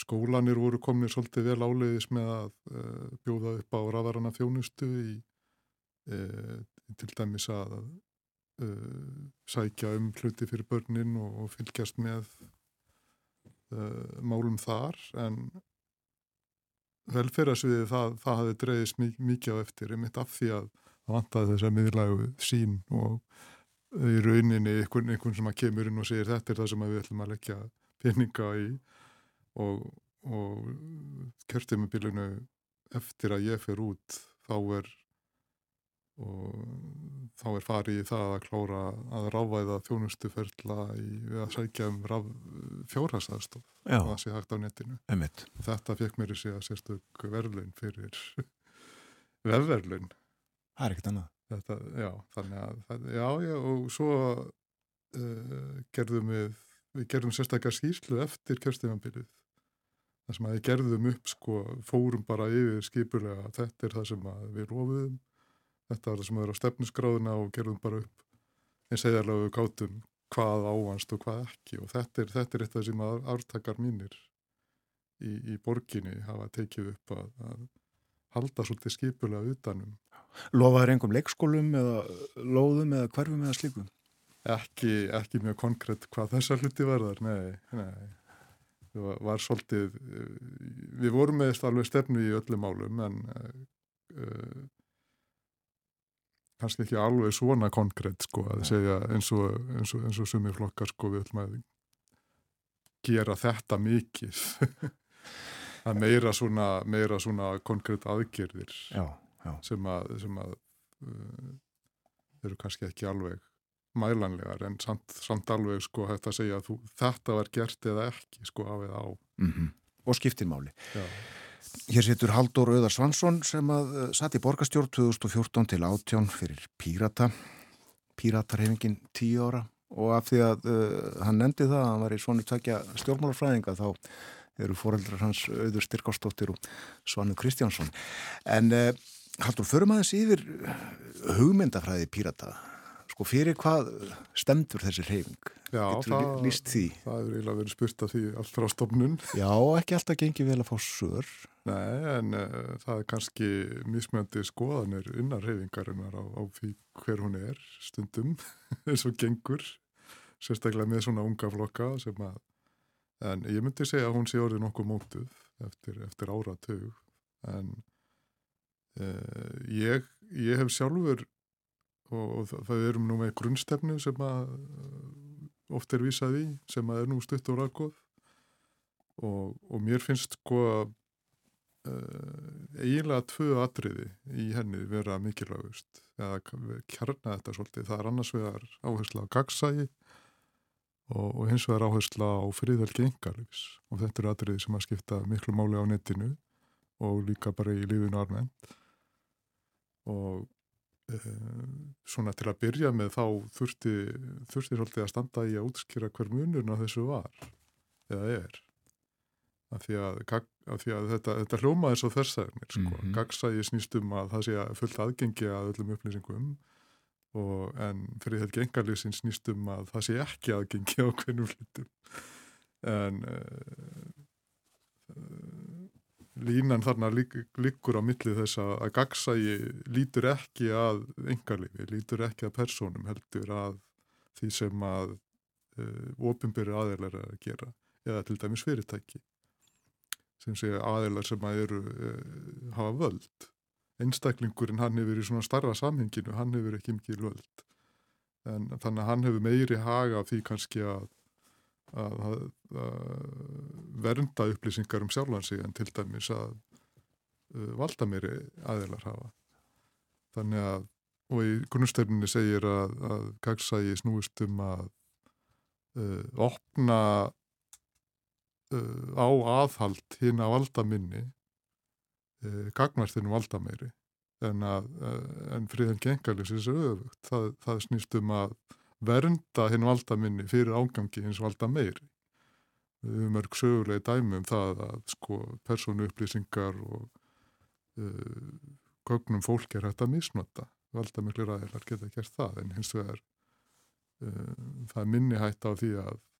Skólanir voru komnið svolítið vel áleiðis með að bjóða upp á rafvarana þjónustu í, til dæmis að sækja um hluti fyrir börnin og, og fylgjast með uh, málum þar en velferðarsviði það, það hafi dreyðist mikið á eftir einmitt af því að það vantaði þess að miðlægu sín og í rauninni einhvern, einhvern sem að kemur inn og segir þetta er það sem við ætlum að leggja peninga í. Og, og kjörtímabilinu eftir að ég fer út þá er og þá er farið í það að klára að rávæða þjónustuferla í, við að sækja um fjórhastafstof og það sé hægt á netinu. Einmitt. þetta fekk mér í sig að sérstök verðlun fyrir <laughs> vefverlun Það er ekkert annað. Þetta, já, þannig að já, já, og svo uh, gerðum við við gerðum sérstaklega skýrslu eftir kjörstímanbyrjuð þar sem að við gerðum upp sko, fórum bara yfir skipulega þetta er það sem við rófum þetta var það sem er á stefnusgráðuna og gerðum bara upp eins eðarlega við gátum hvað ávanst og hvað ekki og þetta er, þetta er eitthvað sem að ártakar mínir í, í borginni hafa tekið upp að, að halda svolítið skipulega utanum. Lofaður engum leikskólum eða lóðum eða hverfum eða slíkum? Ekki, ekki mjög konkrétt hvað þessar hluti verðar, nei, nei. Var, var svolítið, við vorum með alveg stefnu í öllum málum en uh, kannski ekki alveg svona konkrétt sko að segja eins og, eins og, eins og sumi flokkar sko við ætlum að gera þetta mikið. <laughs> Að meira svona, meira svona konkrétt aðgerðir já, já. sem að, sem að uh, eru kannski ekki alveg mælanlegar en samt, samt alveg sko hægt að segja að þú, þetta var gert eða ekki sko af eða á. Mm -hmm. og skiptirmáli Já Hér situr Haldur Öðar Svansson sem að uh, satt í borgastjórn 2014 til átjón fyrir Pírata, Píratarhefingin 10 ára og af því að uh, hann nefndi það að hann var í svonu takja stjórnmálafræðinga þá eru foreldrar hans Öður Styrkástóttir og Svanu Kristjánsson. En uh, Haldur, förum aðeins yfir hugmyndafræði Pírata. Sko fyrir hvað stemdur þessi reyfing? Já, það, það er eiginlega verið spurt af því allt frá stofnun. Já, ekki alltaf gengið vel að fá sör. Nei, en uh, það er kannski mismjöndi skoðanir innar reyfingarinnar á, á hver hún er stundum <laughs> eins og gengur, sérstaklega með svona unga flokka sem að, en ég myndi segja að hún sé orðið nokkuð mótuð eftir, eftir áratug. en uh, ég, ég hef sjálfur og, og það, það erum nú með grunnstefnu sem að uh, oft er vísað í sem að er nú stutt og ræðgóð og, og mér finnst sko að eiginlega tvö atriði í henni vera mikilvægust eða kjarna þetta svolítið. Það er annars vegar áhersla á gagsægi og, og hins vegar áhersla á friðvelki yngarlífs og þetta eru atriði sem að skipta miklu máli á netinu og líka bara í lífinu almennt. Og uh, svona til að byrja með þá þurfti, þurfti svolítið að standa í að útskýra hver munurna þessu var eða er af því að, af því að þetta, þetta hljómaði svo þessarnir sko. mm -hmm. gagsægi snýstum að það sé að fullt aðgengi að öllum upplýsingum og, en fyrir þetta gengarlýsin snýstum að það sé ekki aðgengi á hvernig flyttum en uh, línan þarna lík, líkur á millið þess að, að gagsægi lítur ekki að engarlífi, lítur ekki að persónum heldur að því sem að uh, ofinbyrju aðeinar að gera eða til dæmis fyrirtæki sem sé aðeinar sem að eru uh, hafa völd. Einstaklingurinn hann hefur í svona starra samhenginu hann hefur ekki mikið völd. En þannig að hann hefur meiri haga því kannski að, að, að, að vernda upplýsingar um sjálfansi en til dæmis að uh, valda meiri aðeinar hafa. Þannig að og í grunnstefninni segir að gagsægi snúist um að uh, opna á aðhald hinn að valda minni uh, gagnværstinum valda meiri en, uh, en friðan gengarlýsins er öfugt. Það, það snýst um að vernda hinn valda minni fyrir ágangi hins valda meiri. Höfum örg sögulegi dæmi um það að sko persónu upplýsingar og gögnum fólk er hægt að misnota. Valda miklu ræðilar geta gert það en hins vegar það er minni hægt á því að Eh,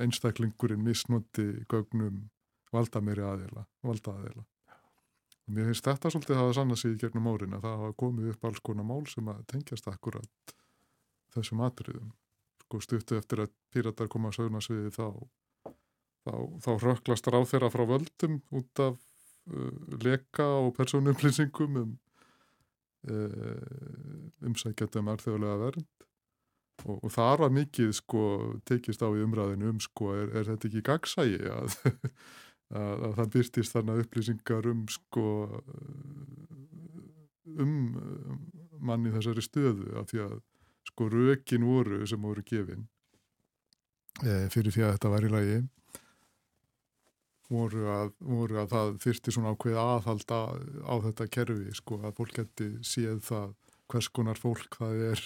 einstaklingurinn misnóti gögnum valda meiri aðeila, valda aðeila. Mér finnst þetta svolítið að hafa sann að síði gegnum árin að það hafa komið upp alls konar mál sem að tengjast akkurat þessum atriðum. Sko stuttu eftir að píratar koma að sögna sviði þá, þá, þá röklast ráð þeirra frá völdum út af uh, leka og persónumlýsingum um uh, umsækjandum erþjóðlega vernd og, og það var mikið sko tekist á í umræðinu um sko er, er þetta ekki gagsægi að, <laughs> að, að það byrtist þarna upplýsingar um sko um manni þessari stöðu? Af því að sko rökin voru sem voru gefin e, fyrir því að þetta var í lagi voru að, voru að það þyrti svona ákveð aðhalda á þetta kerfi sko að fólk geti séð það hvers konar fólk það er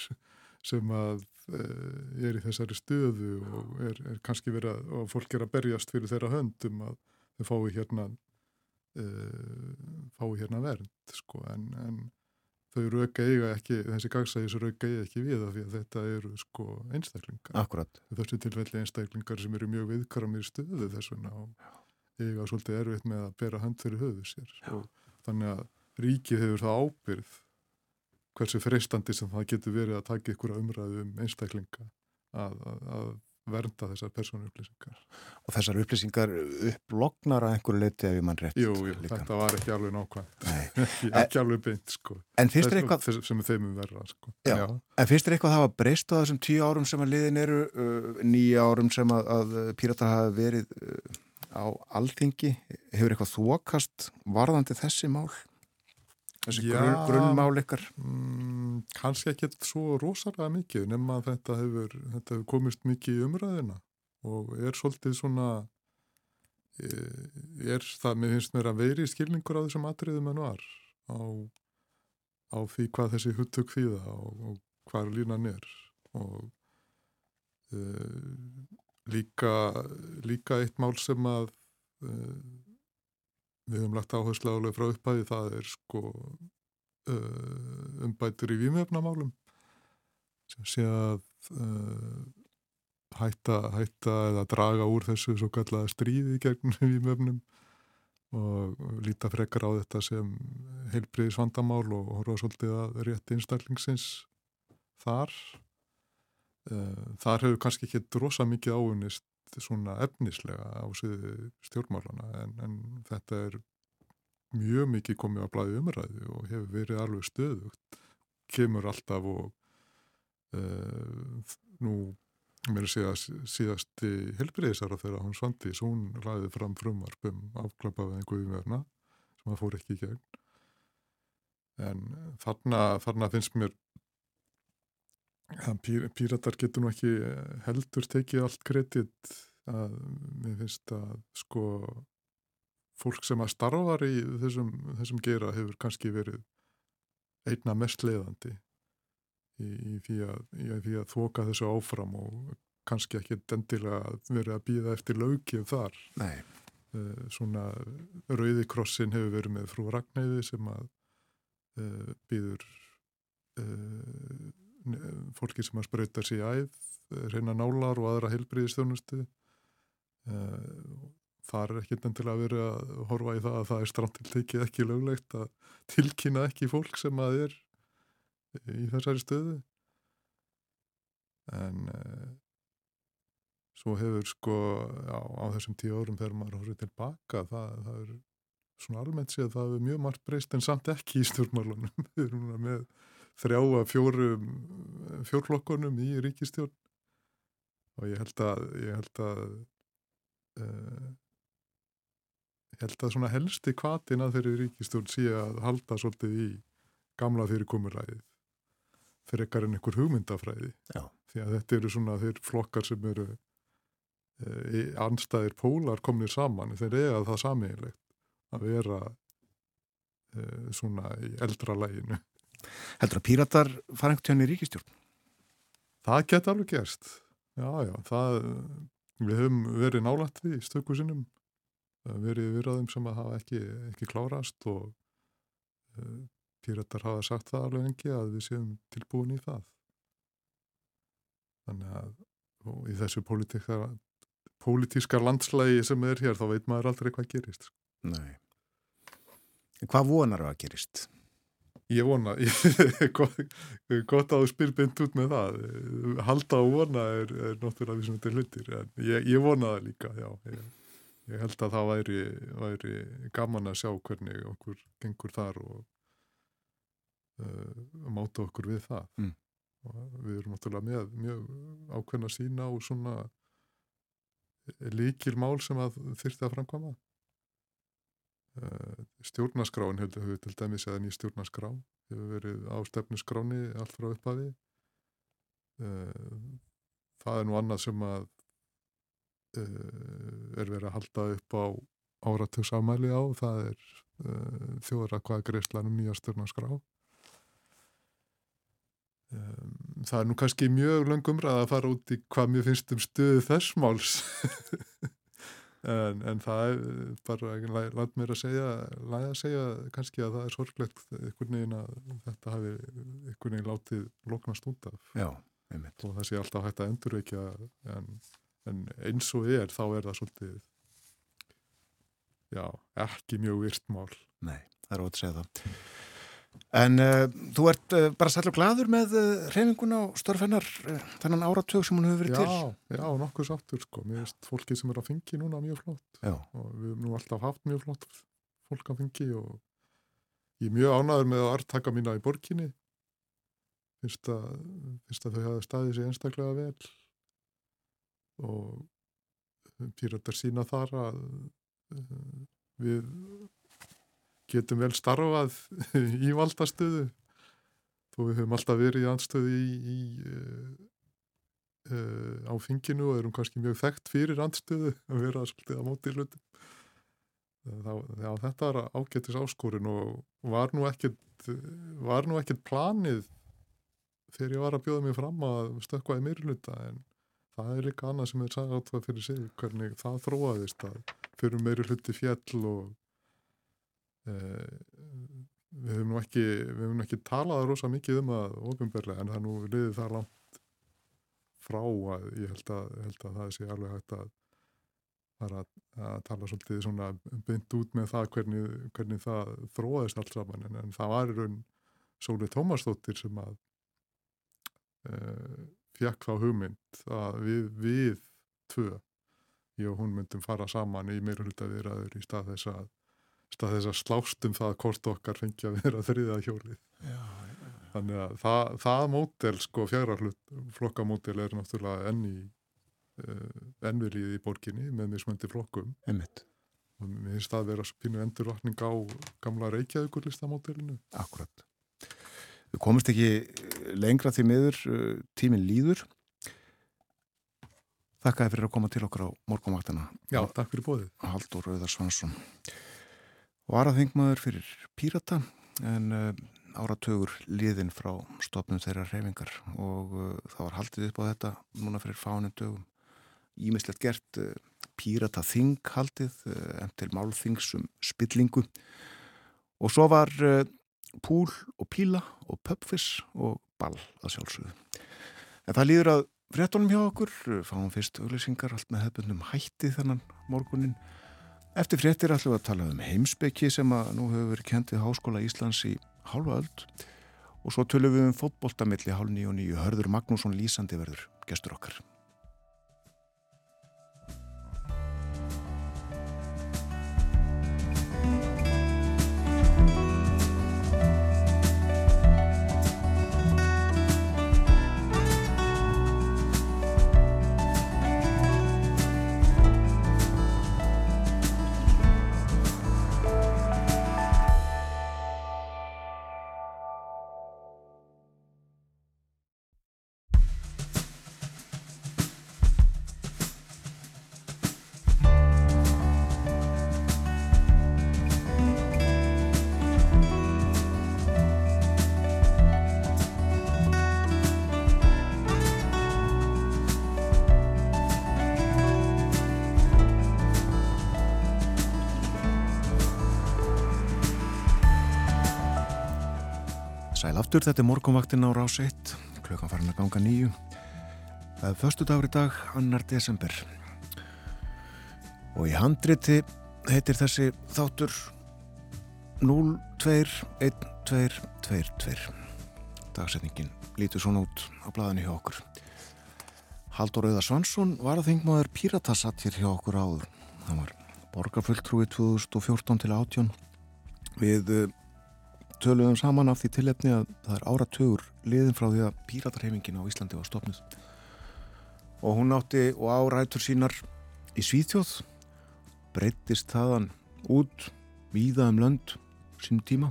sem að Eh, er í þessari stöðu og er, er kannski verið að, og fólk er að berjast fyrir þeirra höndum að þau fái hérna uh, fái hérna vernd sko en, en þau rauka eiga ekki, þessi gagsæðis rauka eiga ekki við af því að þetta eru sko einstaklingar. Akkurat. Þessu tilfelli einstaklingar sem eru mjög viðkaramir stöðu þess vegna og eiga svolítið erfitt með að bera hönd fyrir höfu sér og þannig að ríkið hefur það ábyrð hversu freistandi sem það getur verið að taka ykkur umræðu um einstaklinga að, að, að vernda þessar persónu upplýsingar. Og þessar upplýsingar upplognar að einhverju leiti ef ég mann rétt? Jú, jú þetta var ekki alveg nákvæmt, <laughs> ekki, alveg beint sko. En finnst þér eitthvað... Þess, sem er þeimum verða sko. Já, Já. en finnst þér eitthvað að var breyst á þessum tíu árum sem að liðin eru, uh, nýja árum sem að, að pírata hafa verið uh, á alþingi, hefur eitthvað þokast varðandi þessi mál? Þessi grunn, grunnmál ykkar? Mm, kannski ekki svo rosalega mikið nema að þetta hefur, þetta hefur komist mikið í umræðina og er svolítið svona e, er það, mér finnst mér að veiri skilningur á þessum atriðum en var á, á því hvað þessi huttug þýða og, og hvað línan er og e, líka líka eitt mál sem að e, við höfum lagt áherslu álega frá upphæði það er sko uh, umbætur í výmjöfnamálum sem sé að uh, hætta, hætta eða draga úr þessu svo kallaða stríði gegn <laughs> výmjöfnum og líta frekar á þetta sem heilbriðis vandamál og horfa svolítið að rétt einstaklingsins þar. Uh, þar hefur kannski ekki drosa mikið áunist svona efnislega á sviði stjórnmálana en, en þetta er mjög mikið komið að blæði umræði og hefur verið alveg stöðugt, kemur alltaf og uh, nú mér er síðast, síðasti helbriðisara þegar hún Svandís, hún ræði fram frumvarp um afklapaðið guðverna sem það fór ekki í gegn. En þarna, þarna finnst mér að pír, píratar getur nú ekki heldur tekið allt kredit að mér finnst að sko fólk sem að starfar í þessum, þessum gera hefur kannski verið einna mest leiðandi í, í því að, að þoka þessu áfram og kannski ekki endilega verið að býða eftir lögið þar. Nei. Uh, svona Rauðikrossin hefur verið með frú Ragnæði sem að uh, býður uh, fólki sem að spröytar sér í æð, reyna nálar og aðra heilbriðistjónustu. Það er ekki endilega að vera að horfa í það að það er strandtiltekið ekki löglegt að tilkynna ekki fólk sem að er í þessari stöðu en uh, svo hefur sko á, á þessum tíu árum þegar maður horfður tilbaka það, það er svona almennt séð það er mjög margt breyst en samt ekki í stjórnmálunum <laughs> við erum með þrjá að fjórum fjórflokkonum í ríkistjórn og ég held að ég held að uh, ég held að svona helsti kvatin að þeirri ríkistjórn sé að halda svolítið í gamla fyrirkomuræðið fyrir ekkar en einhver hugmyndafræði. Já. því að þetta eru svona þeir flokkar sem eru e, anstæðir pólar komnir saman. Þeir eiga það samiðilegt að vera e, svona í eldra læginu Heldur að píratar fara einhvern tjóðin í ríkistjórn? Það geta alveg gerst já já, það við höfum verið nálætt við í stöku sinnum verið virðaðum sem að hafa ekki, ekki klárast og e, Píratar hafa sagt það alveg engi að við séum tilbúin í það. Þannig að í þessu pólitíska landslægi sem er hér, þá veit maður aldrei hvað gerist. Nei. Hvað vonar það að gerist? Ég vona, <laughs> gott, að þú spyr beint út með það. Halda að vona er, er náttúrulega við sem þetta hlutir, en ég, ég vona það líka, já. Ég, ég held að það væri, væri gaman að sjá hvernig okkur gengur þar og uh, máta okkur við það mm. og við erum náttúrulega með mjög ákveðna sína og svona líkil mál sem að þyrti að framkvæma uh, stjórnaskráin heldur við til dæmis eða ný stjórnaskrá hefur verið á stefnuskráni allt frá upphafi. Uh, það er nú annað sem að er verið að halda upp á áratöksamæli á það er þjóðra hvaða greiðslanum nýja stjórnaskrá það er nú kannski mjög langum ræð að fara út í hvað mér finnst um stöðu þess máls <laughs> en, en það er bara, læt mér að segja læða að segja kannski að það er sorglegt einhvern veginn að þetta hafi einhvern veginn látið loknast út af. Já, og það sé alltaf hægt að endurveikja en, en eins og er þá er það svolítið já, ekki mjög virt mál. Nei, það er segja það En uh, þú ert uh, bara sælur gladur með uh, reyfinguna og störfennar þennan áratug sem hún hefur verið já, til? Já, nokkuð sáttur sko. Mér veist fólki sem er að fengi núna mjög flott já. og við hefum nú alltaf haft mjög flott fólk að fengi og ég er mjög ánaður með að artaka mína í borginni finnst að, finnst að þau hafa staðið sér einstaklega vel og pýratar sína þar að við getum vel starfað <laughs> í valdastöðu. Þó við höfum alltaf verið í andstöðu í, í uh, uh, á finginu og erum kannski mjög þekkt fyrir andstöðu <laughs> að vera svolítið á móti hlutum. Þá þetta var ágættis áskorin og var nú ekkert var nú ekkert planið þegar ég var að bjóða mig fram að stökkvaði meirluta en það er líka annað sem er sagði átt það fyrir sig hvernig það þróaðist að fyrir meirluti fjell og Eh, við hefum nú ekki við hefum nú ekki talað rosa mikið um það ofinberlega en það nú liðið það langt frá að ég held að, held að það sé alveg hægt að að, að tala svolítið svona bynd út með það hvernig, hvernig það þróaðist allt saman en, en það var í raun Sólið Tómasdóttir sem að uh, eh, fjekk þá hugmynd að við, við tvö ég og hún myndum fara saman í meira hluta viðraður í stað þess að stað þess að slást um það hvort okkar fengi að vera þriða hjólið. Já, já. Þannig að það, það mótel, sko, fjara flokkamótel er náttúrulega enn í uh, ennverið í borginni með mismöndi flokkum. Einmitt. Og mér finnst það að vera pínu endurvatning á gamla Reykjavíkur listamótelinu. Akkurat. Við komumst ekki lengra því miður, uh, tíminn líður. Þakkaði fyrir að koma til okkur á morgumaktana. Já, takk fyrir bóðið. Haldur Rauðar Svansson. Varaþingmaður fyrir Pírata en uh, áratögur liðin frá stopnum þeirra reyfingar og uh, það var haldið upp á þetta núna fyrir fánum dögum. Ímislegt gert uh, Pírata Þing haldið en til málþingsum spillingu og svo var púl og píla og pöpfis og ball að sjálfsögðu. En það líður að fréttonum hjá okkur, fáum fyrst auglýsingar allt með hefðbundum hætti þennan morgunin. Eftir fréttir ætlum við að tala um heimsbyggi sem að nú hefur verið kentið Háskóla Íslands í halva öld og svo tölum við um fótboltamilli hálf nýju og nýju. Hörður Magnússon Lísandi verður gestur okkar. Aftur, þetta er morgunvaktin á rás 1, klukkan farin að ganga nýju. Það er förstu dagur í dag, annar desember. Og í handriti heitir þessi þáttur 021222. Dagsetningin lítur svona út á blaðinu hjá okkur. Haldur Auðar Svansson var að þingmaður Píratasatt hér hjá okkur áður. Það var borgarfulltrúi 2014 til 18 við töluðum saman af því tilefni að það er áratugur liðin frá því að píratarhefingin á Íslandi var stopnud og hún átti og árætur sínar í Svíþjóð breyttist þaðan út víða um lönd sínum tíma.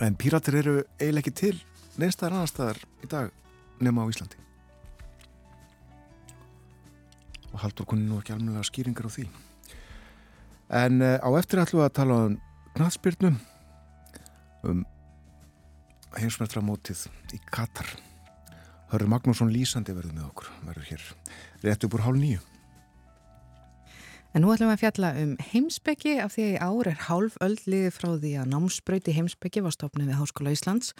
En píratir eru eiginlega ekki til neinstæðar annar staðar í dag nema á Íslandi. Og haldur kunni nú ekki alveg skýringar á því. En uh, á eftir ætlum við að tala um knallspyrnum um heimsmeistramótið í Katar. Hörður Magnússon Lísandi verður með okkur verður hér rétt upp úr hálf nýju En nú ætlum við að fjalla um heimsbyggi af því að í ár er hálf öll liði frá því að námsbröyti heimsbyggi var stopnið við Háskóla Íslands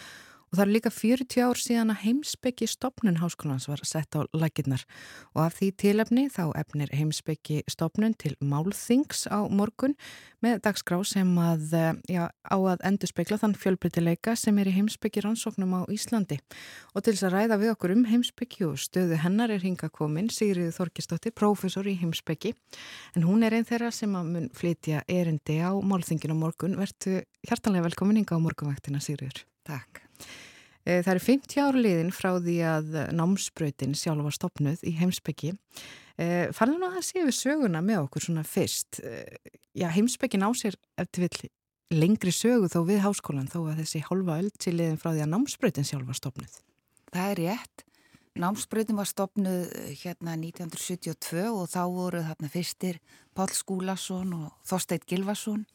Og það er líka 40 ár síðan að heimsbyggi stopnun háskólans var sett á laginnar og af því tilefni þá efnir heimsbyggi stopnun til málþings á morgun með dagskrá sem að, eh, já, á að endurspegla þann fjölbrytileika sem er í heimsbyggi rannsóknum á Íslandi. Og til þess að ræða við okkur um heimsbyggi og stöðu hennar er hinga komin Sigriði Þorkistóttir, prófessor í heimsbyggi en hún er einn þeirra sem að mun flytja erindi á málþingin á morgun. Vertu hjartanlega velkomin hinga á morgunvaktina Sigriður. Takk. Eh, það eru 50 ára liðin frá því að námsbröytin sjálf var stopnuð í heimsbyggi. Eh, nú að séu við söguna með okkur svona fyrst. Eh, já, heimsbyggin á sér eftir vill lengri sögu þó við háskólan þó að þessi hálfa öll til liðin frá því að námsbröytin sjálf var stopnuð. Það er rétt. Námsbröytin var stopnuð hérna 1972 og þá voru þarna fyrstir Pál Skúlason og Þorsteit Gilvason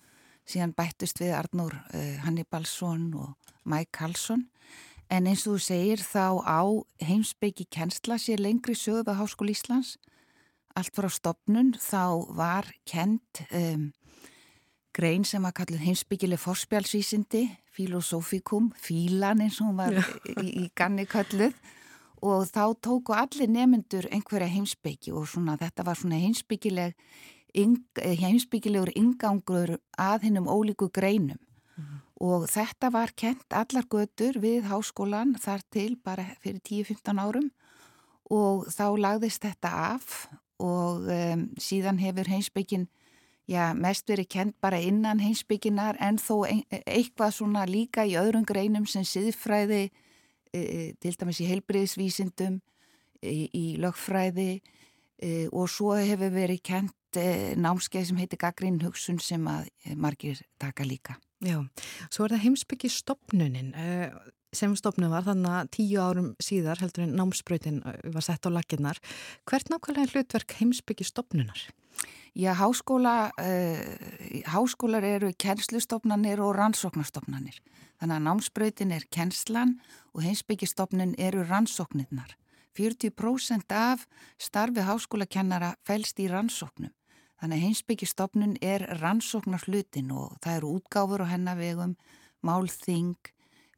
síðan bættust við Arnur Hannibalsson og Mike Karlsson En eins og þú segir þá á heimsbyggi kennsla sér lengri sögðu á Háskóli Íslands. Allt frá stopnun þá var kent um, grein sem að kalla heimsbyggileg forspjálsvísindi, filosófikum, fílan eins og hún var í, í ganni kalluð og þá tóku allir nemyndur einhverja heimsbyggi og svona, þetta var svona heimsbyggileg, heimsbyggilegur ingangur að hennum ólíku greinum. Og þetta var kent allar götur við háskólan þar til bara fyrir 10-15 árum. Og þá lagðist þetta af og um, síðan hefur heimsbyggin já, mest verið kent bara innan heimsbygginar en þó eitthvað svona líka í öðrum greinum sem siðfræði, e, til dæmis í heilbriðisvísindum, í, í lögfræði e, og svo hefur verið kent e, námskeið sem heitir Gagrín Hugsun sem að margir taka líka. Já, svo er það heimsbyggi stopnunin sem stopnum var þannig að tíu árum síðar heldur en námsbröytin var sett á laginnar. Hvert nákvæmlega hlutverk heimsbyggi stopnunar? Já, háskóla, uh, háskólar eru kennslustofnanir og rannsóknarstofnanir. Þannig að námsbröytin er kennslan og heimsbyggjastofnin eru rannsóknirnar. 40% af starfi háskólakennara fælst í rannsóknum. Þannig að heimsbyggjastofnun er rannsóknar hlutin og það eru útgáfur og hennavegum, málþing,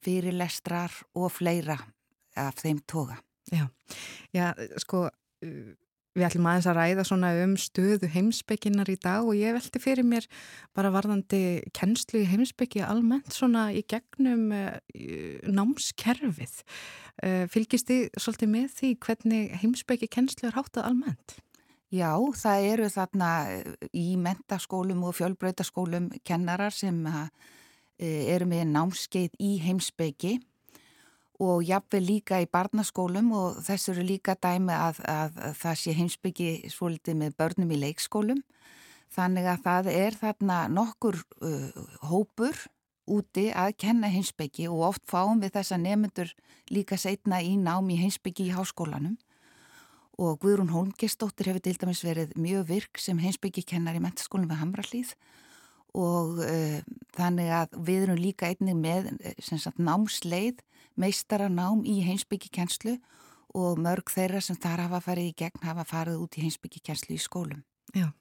fyrirlestrar og fleira af þeim toga. Já, já sko Við ætlum aðeins að ræða svona um stöðu heimsbygginnar í dag og ég velti fyrir mér bara varðandi kennslu í heimsbyggi almennt svona í gegnum uh, námskerfið. Uh, fylgist þið svolítið með því hvernig heimsbyggi kennslu er háttað almennt? Já, það eru þarna í mentaskólum og fjölbröytaskólum kennarar sem uh, eru með námskeið í heimsbyggi og jafnveg líka í barnaskólum og þess eru líka dæmi að, að, að það sé heimsbyggi svolítið með börnum í leikskólum. Þannig að það er þarna nokkur uh, hópur úti að kenna heimsbyggi og oft fáum við þessa nefnendur líka setna í námi heimsbyggi í háskólanum. Og Guðrún Holmgistóttir hefur til dæmis verið mjög virk sem heimsbyggi kennar í mentaskólum við Hamrallíð og uh, þannig að við erum líka einnig með sagt, námsleið meistaranám í heimsbyggikenslu og mörg þeirra sem þar hafa farið í gegn hafa farið út í heimsbyggikenslu í skólum. Já,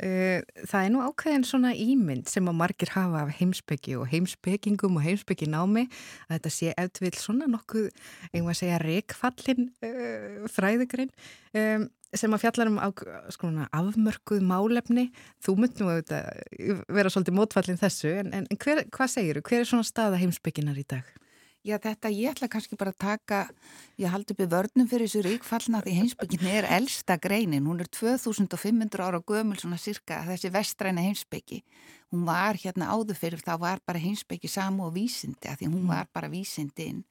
það er nú ákveðin svona ímynd sem að margir hafa af heimsbyggi og heimsbyggingum og heimsbygginámi að þetta sé eftir svona nokkuð, einhvað að segja, rekfallin uh, fræðugrein. Um, sem að fjallar um á, skona, afmörkuð málefni þú mynd nú að vera svolítið mótfallin þessu en, en hver, hvað segir þú? Hver er svona staða heimsbygginar í dag? Já þetta ég ætla kannski bara að taka, ég haldi upp í vörnum fyrir þessu ríkfallna því heimsbyggin er elsta greinin, hún er 2500 ára gömul svona cirka þessi vestræna heimsbyggi. Hún var hérna áður fyrir þá var bara heimsbyggi samu og vísindi að því hún mm. var bara vísindinn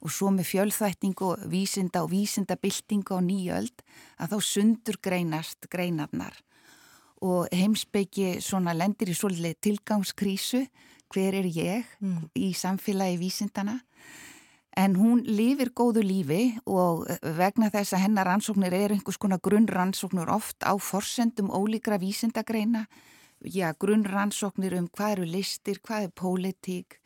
og svo með fjölþætting og vísinda og vísindabilding og nýjöld að þá sundur greinast greinarnar og heimsbyggi svona lendir í svolítið tilgangskrísu hver er ég mm. í samfélagi vísindana en hún lifir góðu lífi og vegna þess að hennar rannsóknir er einhvers konar grunnrannsóknir oft á forsendum ólíkra vísindagreina. Já, grunnrannsóknir um hvað eru listir, hvað er pólitík.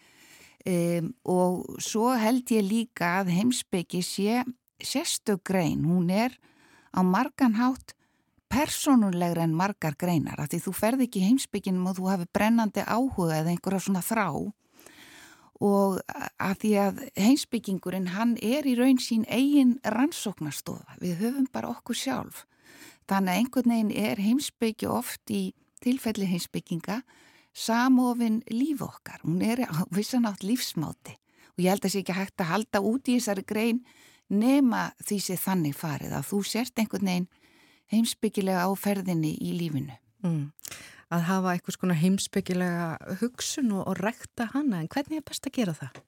Um, og svo held ég líka að heimsbyggi sé sérstök grein, hún er á marganhátt personulegra en margar greinar. Því þú ferð ekki heimsbygginum og þú hafi brennandi áhuga eða einhverja svona þrá og að því að heimsbyggingurinn hann er í raun sín eigin rannsóknarstofa, við höfum bara okkur sjálf þannig að einhvern veginn er heimsbyggi oft í tilfelli heimsbygginga samofinn líf okkar, hún er á vissanátt lífsmáti og ég held að það sé ekki hægt að halda út í þessari grein nema því sé þannig farið að þú sért einhvern veginn heimsbyggilega áferðinni í lífinu. Mm. Að hafa eitthvað svona heimsbyggilega hugsun og, og rekta hana, en hvernig er best að gera það?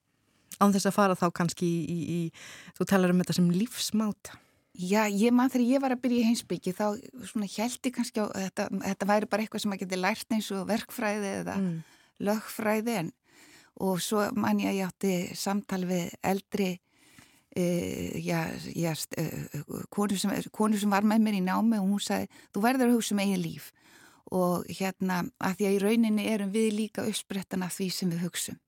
Án þess að fara þá kannski í, í, í þú talar um þetta sem lífsmáta. Já, ég mann þegar ég var að byrja í heimsbyggi þá svona heldi kannski á þetta, þetta væri bara eitthvað sem að geti lært eins og verkfræði eða mm. lögfræði en og svo mann ég að ég átti samtal við eldri Uh, já, já, uh, konu, sem, konu sem var með mér í námi og hún sagði, þú verður að hugsa um eigin líf og hérna að því að í rauninni erum við líka uppsprettan af því sem við hugsum.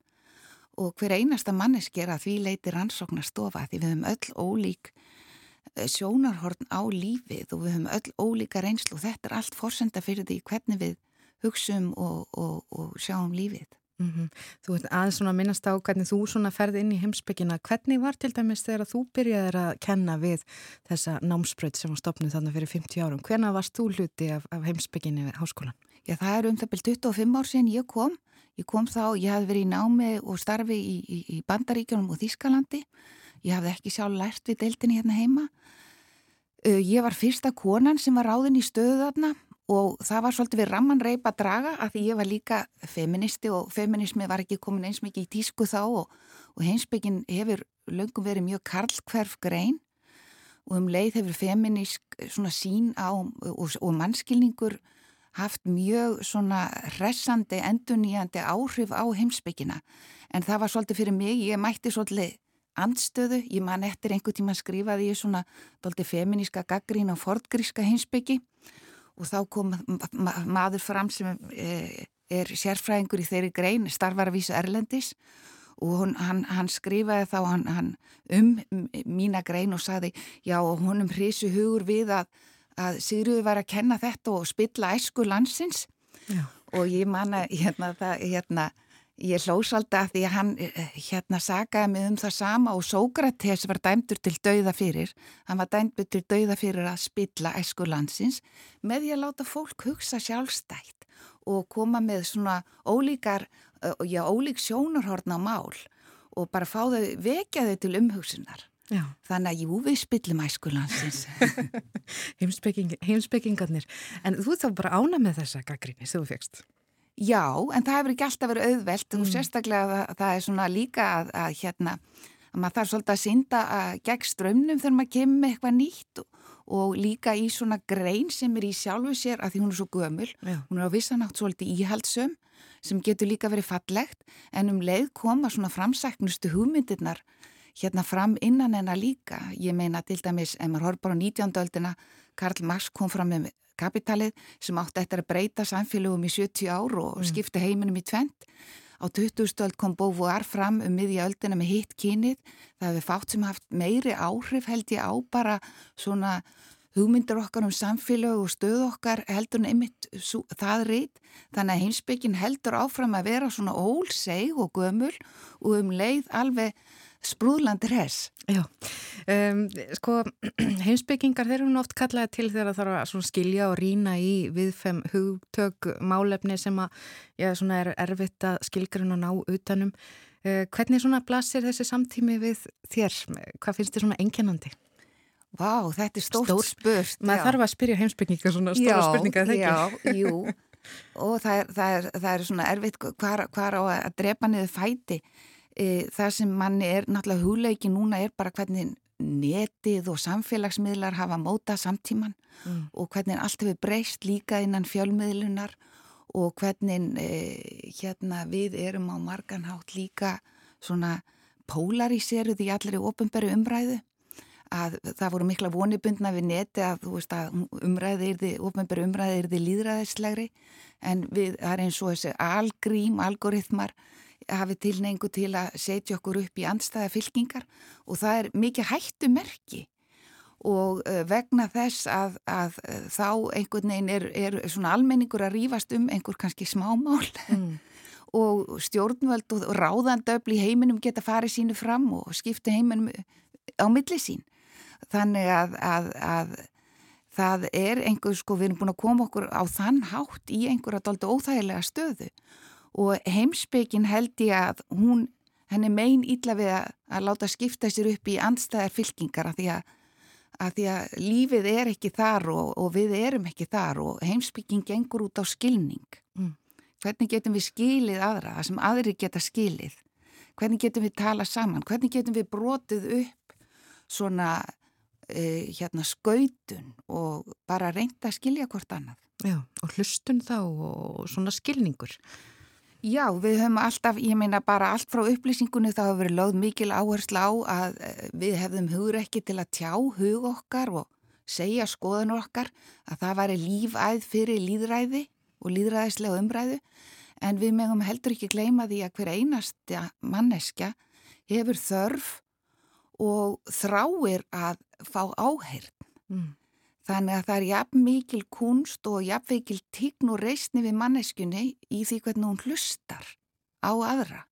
Og hver einasta manneski er að því leiti rannsóknar stofa því við höfum öll ólík uh, sjónarhorn á lífið og við höfum öll ólíka reynslu og þetta er allt fórsenda fyrir því hvernig við hugsum og, og, og sjáum lífið Mm -hmm. Þú ert aðeins svona að minnast á hvernig þú svona ferði inn í heimsbyggina. Hvernig var til dæmis þegar þú byrjaði að kenna við þessa námsbröð sem var stopnið þannig fyrir 50 árum? Hvernig varst þú hluti af, af heimsbygginni við háskólan? Já, það er um það byrjum 25 ár síðan ég kom. Ég kom þá, ég hafði verið í námi og starfi í, í, í Bandaríkjónum og Þískalandi. Ég hafði ekki sjálf lært við deildinni hérna heima. Ég var fyrsta konan sem var ráðin í stöðu þarna og það var svolítið við ramman reyp að draga að því ég var líka feministi og feminismi var ekki komin eins mikið í tísku þá og, og heimsbyggin hefur löngum verið mjög karlkverf grein. Og um leið hefur feminisk svona sín á og, og mannskilningur haft mjög svona hressandi, enduníjandi áhrif á heimsbyggina en það var svolítið fyrir mig, ég mætti svolítið andstöðu, ég man eftir einhver tíma skrifaði ég svona doldi feminíska gaggrín á fordgríska heimsbyggi og þá kom ma maður fram sem e, er sérfræðingur í þeirri grein, starfar að vísa Erlendis og hún, hann, hann skrifaði þá hann, hann um mína grein og saði já og honum hrisu hugur við að, að Sigriður var að kenna þetta og spilla æsku landsins já. og ég manna hérna það hérna Ég hlós alltaf því að hann eh, hérna sagaði mig um það sama og Sókrates var dæmdur til dauða fyrir. Hann var dæmdur til dauða fyrir að spilla æsku landsins með því að láta fólk hugsa sjálfstætt og koma með svona ólíkar, eh, já ólík sjónarhorn á mál og bara fá þau, vekja þau til umhugsunar. Já. Þannig að jú við spillum æsku landsins. <laughs> Heimspeking, heimspekingarnir. En þú þá bara ána með þessa gaggrinni sem þú fegst? Já, en það hefur ekki alltaf verið auðvelt mm. og sérstaklega það, það er svona líka að, að hérna, að maður þarf svolítið að synda að gegn strömmnum þegar maður kemur með eitthvað nýtt og, og líka í svona grein sem er í sjálfu sér að því hún er svo gömul, Já. hún er á vissanátt svolítið íhaldsum sem getur líka verið fallegt en um leið koma svona framsæknustu hugmyndirnar hérna fram innan hennar líka. Ég meina til dæmis, ef maður horf bara á 19. öldina, Karl Marx kom fram með kapitalið sem átti eftir að breyta samfélögum í 70 ár og mm. skipta heiminum í tvent. Á 2000. kom Beauvoir fram um miðja öldina með hitt kynið. Það hefur fátt sem haft meiri áhrif held ég á bara svona hugmyndir okkar um samfélag og stöð okkar heldur nefnitt það rít. Þannig að heimsbyggin heldur áfram að vera svona ólseg og gömul og um leið alveg sprúðlandir hess. Já, um, sko <clears throat> heimsbyggingar þeir eru oft kallaði til þegar það þarf að skilja og rína í viðfem hugtök málefni sem að, já, er erfitt að skilgruna ná utanum. Uh, hvernig svona blasir þessi samtími við þér? Hvað finnst þér svona enginandi? Vá, þetta er stórt Stór, spurt. Maður þarf að spyrja heimsbyggingar svona stóra spurninga, þegar? Já, jú, og það er, það er, það er svona erfitt hvar, hvar á að drepa niður fæti e, það sem manni er náttúrulega hugleiki núna er bara hvernig netið og samfélagsmiðlar hafa mótað samtíman mm. og hvernig allt hefur breyst líka innan fjölmiðlunar og hvernig e, hérna við erum á marganhátt líka svona polariseruð í allri ofinbæri umræðu að það voru mikla vonibundna við neti að þú veist að umræði því, ofinbæri umræði er því líðræðislegri en við, það er eins og þessi algrím, algoritmar hafi tilneingu til að setja okkur upp í andstæða fylkingar og það er mikið hættu merki og vegna þess að, að þá einhvern veginn er, er svona almenningur að rýfast um einhver kannski smámál mm. <laughs> og stjórnvöld og ráðandöfl í heiminum geta farið sínu fram og skipta heiminum á milli sín. Þannig að, að, að það er einhver, sko, við erum búin að koma okkur á þann hátt í einhverja doldi óþægilega stöðu og heimsbygin held ég að hún, henni megin ítla við að, að láta skipta sér upp í andstæðar fylkingar að því að, að því að lífið er ekki þar og, og við erum ekki þar og heimsbyggin gengur út á skilning. Mm. Hvernig getum við skilið aðra, það sem aðri geta skilið? Hvernig getum við tala saman? Hvernig getum við brotið upp svona e, hérna skautun og bara reynda að skilja hvort annað? Já, og hlustun þá og svona skilningur. Já, við höfum alltaf, ég meina bara allt frá upplýsingunni þá hefur verið lögð mikil áherslu á að eh, við hefðum hugur ekki til að tjá hug okkar og segja skoðunur okkar að það væri lífæð fyrir líðræði og líðræðislega umræðu en við meðum heldur ekki gleyma því að hver einasta manneskja hefur þörf og þráir að fá áheyrn. Mm. Þannig að það er jafn mikil kunst og jafn mikil tíkn og reysni við manneskunni í því hvernig hún hlustar á aðra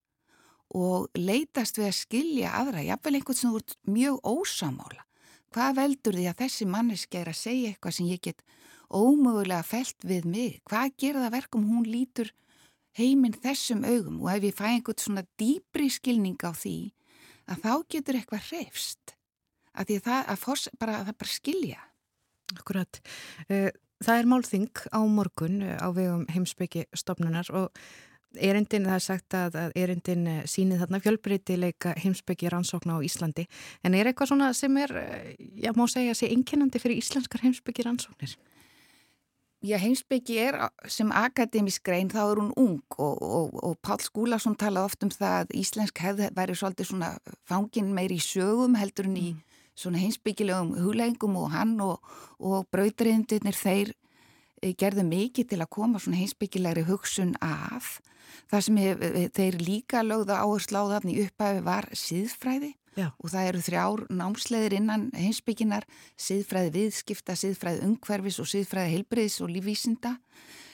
og leitast við að skilja aðra, jafnvel einhvern sem ert mjög ósamála. Hvað veldur því að þessi manneski er að segja eitthvað sem ég get ómögulega felt við mig? Hvað gerða verkum hún lítur heiminn þessum augum og ef ég fæ einhvern svona dýbri skilning á því að þá getur eitthvað hrefst að að að, að bara skilja. Akkurat. Eh, það er málþing á morgun á vegum heimsbyggi stopnunar og erindin, það er sagt að, erindin sínið þarna fjölbreytileika heimsbyggi rannsókna á Íslandi en er eitthvað svona sem er, já má segja, sé einkennandi fyrir íslenskar heimsbyggi rannsóknir? Já, heimsbyggi er sem akademisk grein, þá er hún ung og, og, og Pál Skúlason talaði oft um það að íslensk hefði væri svolítið svona fangin meiri í sögum heldur en í mm. Svona heimsbyggilegum hugleggingum og hann og, og brautriðindirnir þeir eh, gerðu mikið til að koma svona heimsbyggilegri hugsun af. Það sem hef, þeir líka lögða áherslu á þarna í upphæfi var síðfræði Já. og það eru þrjár námsleðir innan heimsbygginar, siðfræði viðskipta, siðfræði umhverfis og siðfræði heilbriðs og lífvísinda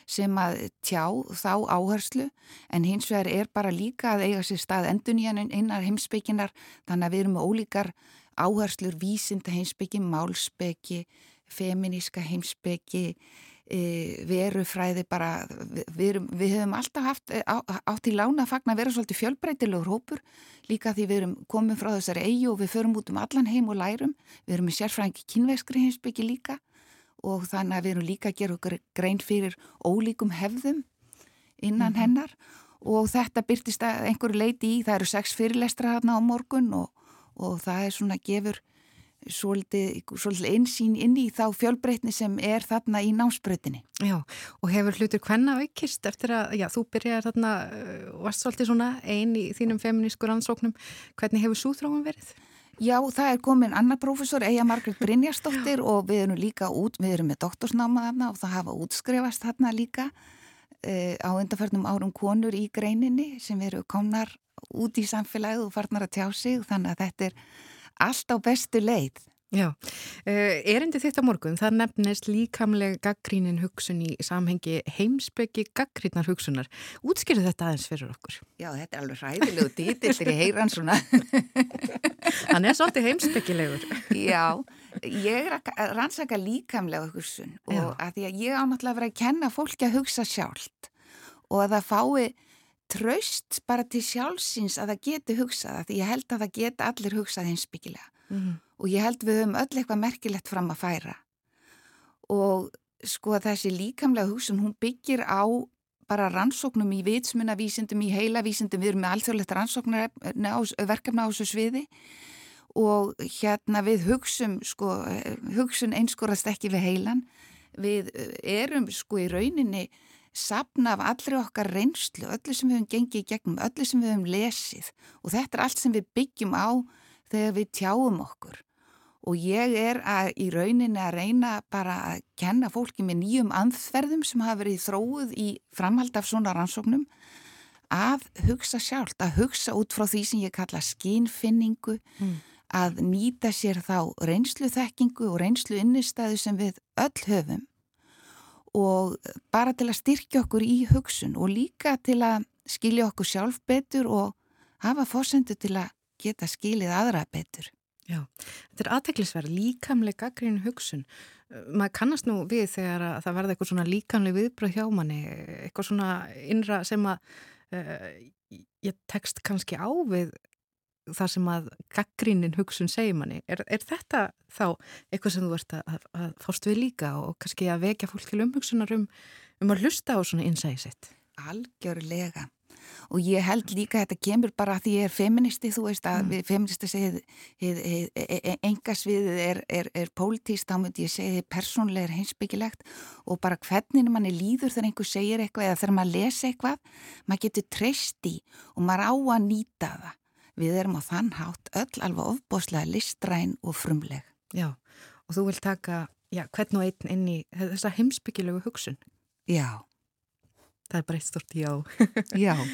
sem að tjá þá áherslu en hins vegar er bara líka að eiga sér stað enduníjan innar heimsbygginar þannig að við erum með ólíkar áherslur vísinda heimsbyggi, málsbyggi, feminíska heimsbyggi, e, verufræði bara, við, við höfum alltaf haft e, á, átt í lána að fagna að vera svolítið fjölbreytilegur hópur. Líka því við erum komið frá þessari eigi og við förum út um allan heim og lærum. Við erum með sérfræðingi kynveiskri heimsbyggi líka og þannig að við erum líka að gera okkur grein fyrir ólíkum hefðum innan mm -hmm. hennar. Og þetta byrtist einhverju leiti í, það eru sex fyrirlestra hérna á morgun og, og það er svona gefur svolítið, svolítið einsýn inn í þá fjölbreytni sem er þarna í námsbreytinni. Já, og hefur hlutur hvenna aukist eftir að, já, þú byrjaði þarna, uh, varst svolítið svona einn í þínum feminísku rannsóknum, hvernig hefur súþróum verið? Já, það er komin annar profesor, Eija Margrit Brynjarsdóttir og við erum líka út, við erum með doktorsnáma þarna og það hafa útskrefast þarna líka uh, á undarförnum árum konur í greininni sem eru komnar út í samfélagið og farnar að tjá sig þannig að þetta er allt á bestu leið. Já, uh, erindi þitt á morgun, það nefnist líkamlega gaggrínin hugsun í samhengi heimsbyggi gaggrínar hugsunar. Útskýrðu þetta aðeins fyrir okkur? Já, þetta er alveg ræðilegu dítill þegar ég heyra hann svona. <laughs> hann er svolítið heimsbyggilegur. Já, ég er að rannsaka líkamlega hugsun og að því að ég ánáttúrulega verið að kenna fólki að hugsa sjálft og að það fái tröst bara til sjálfsins að það geti hugsað því ég held að það geti allir hugsað hinsbyggilega mm og ég held við höfum öll eitthvað merkilegt fram að færa. Og sko þessi líkamlega hugsun hún byggir á bara rannsóknum í vitsmunavísindum, í heilavísindum. Við erum með alþjóðlegt rannsóknarverkefna á þessu sviði og hérna við hugsum sko, hugsun einskorast ekki við heilan. Við erum sko í rauninni sapna af allri okkar reynslu, öllu sem við höfum gengið í gegnum, öllu sem við höfum lesið. Og þetta er allt sem við byggjum á þegar við tjáum okkur. Og ég er að, í rauninni að reyna bara að kenna fólki með nýjum anþverðum sem hafa verið þróið í framhald af svona rannsóknum að hugsa sjálft, að hugsa út frá því sem ég kalla skínfinningu mm. Að nýta sér þá reynslu þekkingu og reynslu innistæðu sem við öll höfum og bara til að styrkja okkur í hugsun og líka til að skilja okkur sjálf betur og hafa fórsendu til að geta skilið aðra betur. Já, þetta er aðteklisverð, líkamlega gaggrinu hugsun. Maður kannast nú við þegar það verða eitthvað svona líkamlega viðbröð hjá manni, eitthvað svona innra sem að uh, ég tekst kannski á við það sem að gaggrínin hugsun segir manni. Er, er þetta þá eitthvað sem þú ert að, að, fást við líka og kannski að vekja fólk til umhugsunar um, um að hlusta á svona innsæði sitt? Algjörlega. Og ég held líka að þetta kemur bara að því ég er feministi, þú veist að mm. feministi segið engasviðið er, er, er pólitíst, þá myndi ég segið persónlega er heimsbyggilegt og bara hvernig manni líður þegar einhver segir eitthvað eða þegar maður lesa eitthvað, maður getur treyst í og maður á að nýta það við erum á þann hátt öll alveg ofboslega listræn og frumleg. Já, og þú vil taka já, hvern og einn inn í þessa heimsbyggilegu hugsun. Já. Það er bara eitt stort já. já. <laughs>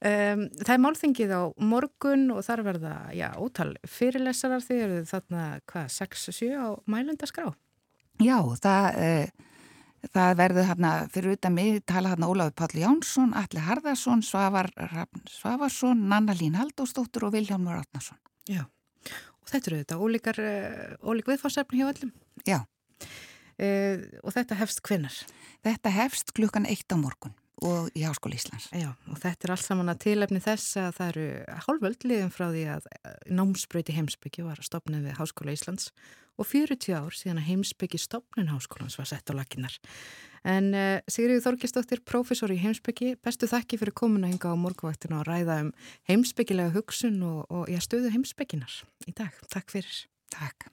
Um, það er málþingið á morgun og þar verða, já, ótal fyrirlesarar því eru þarna, hvað, 6-7 á mælundaskrá? Já, það... Uh, Það verður hérna fyrir utan mig tala hérna Ólafur Palli Jánsson, Alli Harðarsson, Svavar Svavarsson, Nanna Lín Haldóstóttur og Viljámur Átnarsson. Já, og þetta eru þetta ólíkar, eh, ólík viðfársefni hjá öllum? Já. Uh, og þetta hefst hvinnar? Þetta hefst klukkan eitt á morgun og í Háskóli Íslands. Já, og þetta er alls saman að tilefni þess að það eru hálföld liðum frá því að námsbröyti heimsbyggi var að stopna við Háskóla Íslands og 40 ár síðan að heimsbyggi stopnun háskólans var sett á lakinnar. En uh, Sigriður Þorkistóttir, professor í heimsbyggi, bestu þakki fyrir komuna hinga á morguvaktinu að ræða um heimsbyggilega hugsun og, og ég stöðu heimsbygginar í dag. Takk fyrir. Takk.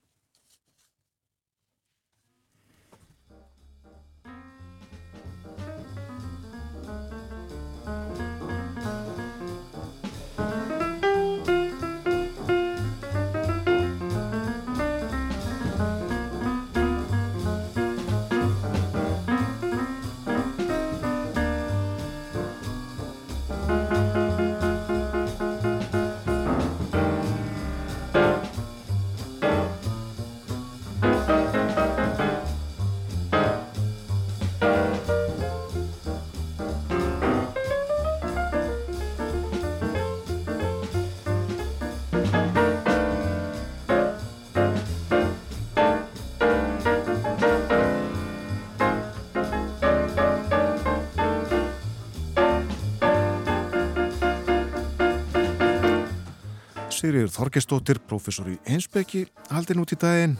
Sigriður Þorgestóttir, professor í Einsbeki, haldin út í daginn.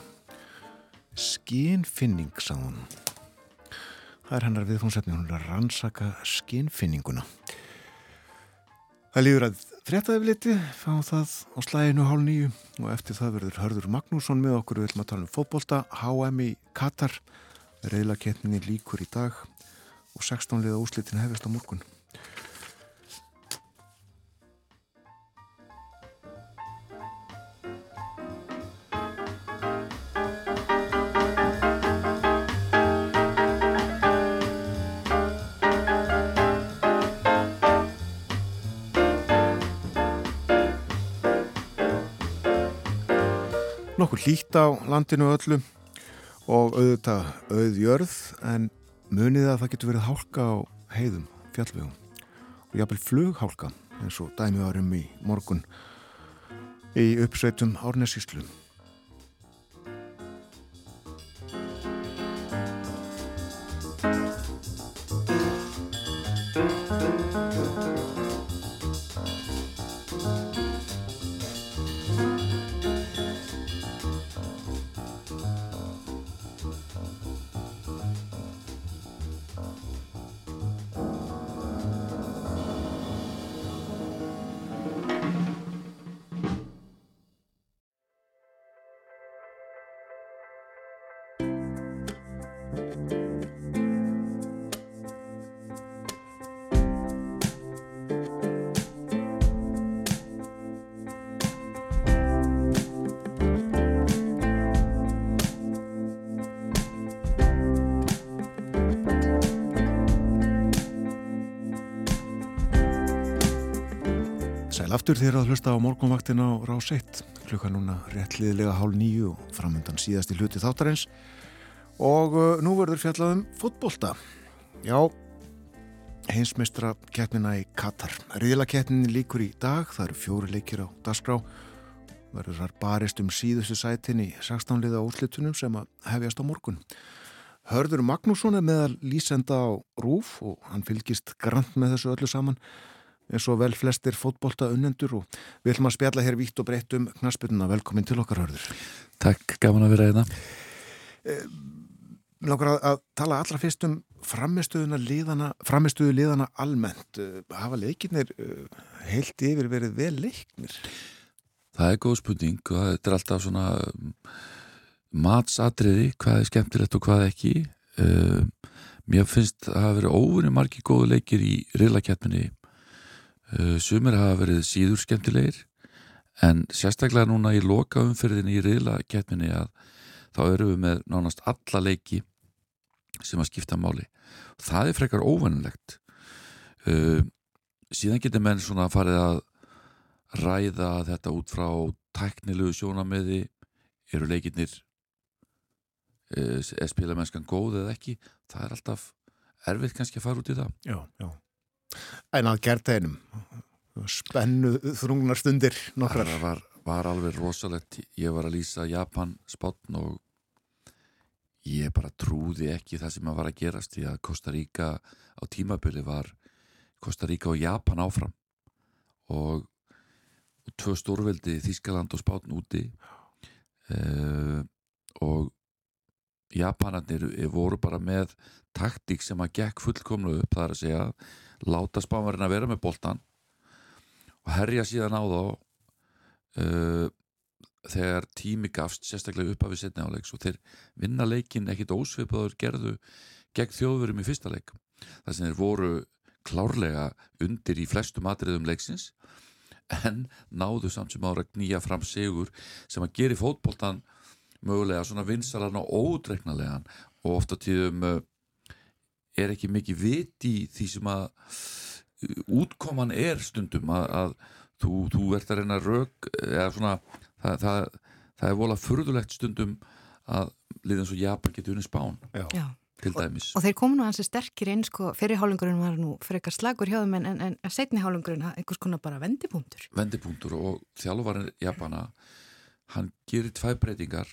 Skinfinning, sagðan. Það er hennar viðfónsefni, hún er að rannsaka skinfinninguna. Það líður að fréttaði við liti, fá það á slæginu hálf nýju og eftir það verður Hörður Magnússon með okkur, við viljum að tala um fótbolta, HM í Katar, reyðlaketninni líkur í dag og 16 liða úslitin hefist á morgun. Nokkur hlýtt á landinu öllu og auðvitað auðjörð en munið að það getur verið hálka á heiðum, fjallvegum og jáfnvel flughálka eins og dæmi árum í morgun í uppsveitum Árnesíslu. Aftur þér að hlusta á morgunvaktin á Rás 1 klukka núna réttliðilega hálf nýju og framöndan síðast í hluti þáttarins. Og uh, nú verður fjallað um fótbolta. Já heimsmeistra keppnina í Katar. Riðlakeppnin líkur í dag það eru fjóri leikir á dagskrá. Verður þar barist um síðustu sætin í 16 liða úrslitunum sem að hefjast á morgun. Hörður Magnússon er meðal lísenda á Rúf og hann fylgist grant með þessu öllu saman eins og vel flestir fótbolta unnendur og við ætlum að spjalla hér vítt og breytt um knaspununa. Velkomin til okkar, Hörður. Takk, gaman að vera hérna. Mér langar að, tala allra fyrst um framistuðu liðana almennt. Uh, hafa leikinnir uh, heilt yfir verið vel leiknir? Það er góð spurning og þetta er alltaf svona um, matsatriði, hvað er skemmtilegt og hvað ekki. Mér finnst að það hafa verið óvinni margi góðu leikir í riðlakeppinni Uh, sumir hafa verið síður skemmtilegir en sérstaklega núna í loka umferðinni í reyla keppinni að þá eru við með nánast alla leiki sem að skipta máli. Það er frekar óvennilegt uh, síðan getur menn svona farið að ræða þetta út frá tæknilegu sjónameði eru leikinnir uh, er spilamennskan góð eða ekki? Það er alltaf erfitt kannski að fara út í það. Já, já. En að gerta einum spennu þrungnar stundir nokkrar. Það var, var alveg rosalegt. Ég var að lýsa Japan spotn og ég bara trúði ekki það sem að var að gerast því að Costa Rica á tímabili var Costa Rica og Japan áfram. Og, tvö stórveldi Þískaland og spotn úti. Uh, og Japanarnir voru bara með taktík sem að gekk fullkomlu upp það er að segja láta spánvarinn að vera með boltan og herja síðan á þá uh, þegar tími gafst sérstaklega upp af við setni áleiks og þeir vinna leikin ekkit ósvipaður gerðu gegn þjóðverum í fyrsta leik. Þar sem þeir voru klárlega undir í flestu matriðum leiksins en náðu samt sem ára knýja fram sigur sem að gera fótboltan mögulega svona vinsalan og ódreiknalegan og ofta tíðum uh, er ekki mikið vit í því sem að uh, útkoman er stundum að, að þú, þú ert að reyna rauk eða svona það, það, það er volað furðulegt stundum að liðan svo Japan getur unni spán Já. Já. til dæmis Og þeir komu nú hansi sterkir inn, sko, fyrir hálungurinn var nú frekar slagur hjá þeim en, en, en setni hálungurinn, einhvers konar bara vendipunktur. vendipunktur og þjálfarinn Japana hann gerir tvær breytingar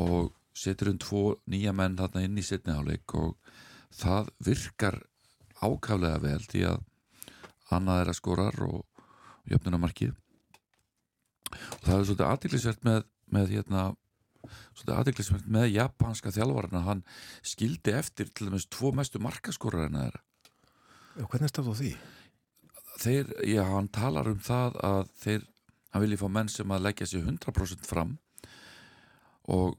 og setur um tvo nýja menn þarna inn í setniháleik og það virkar ákaflega vel því að annað er að skorar og jöfnunamarkið og það er svolítið aðtiklisvert með, með hérna svolítið aðtiklisvert með japanska þjálfarinn að hann skildi eftir til dæmis tvo mestu markaskorar en þeirra. Já, hvernig stafð á því? þeir, já, hann talar um það að þeir, hann vilji fá menn sem að leggja sig 100% fram og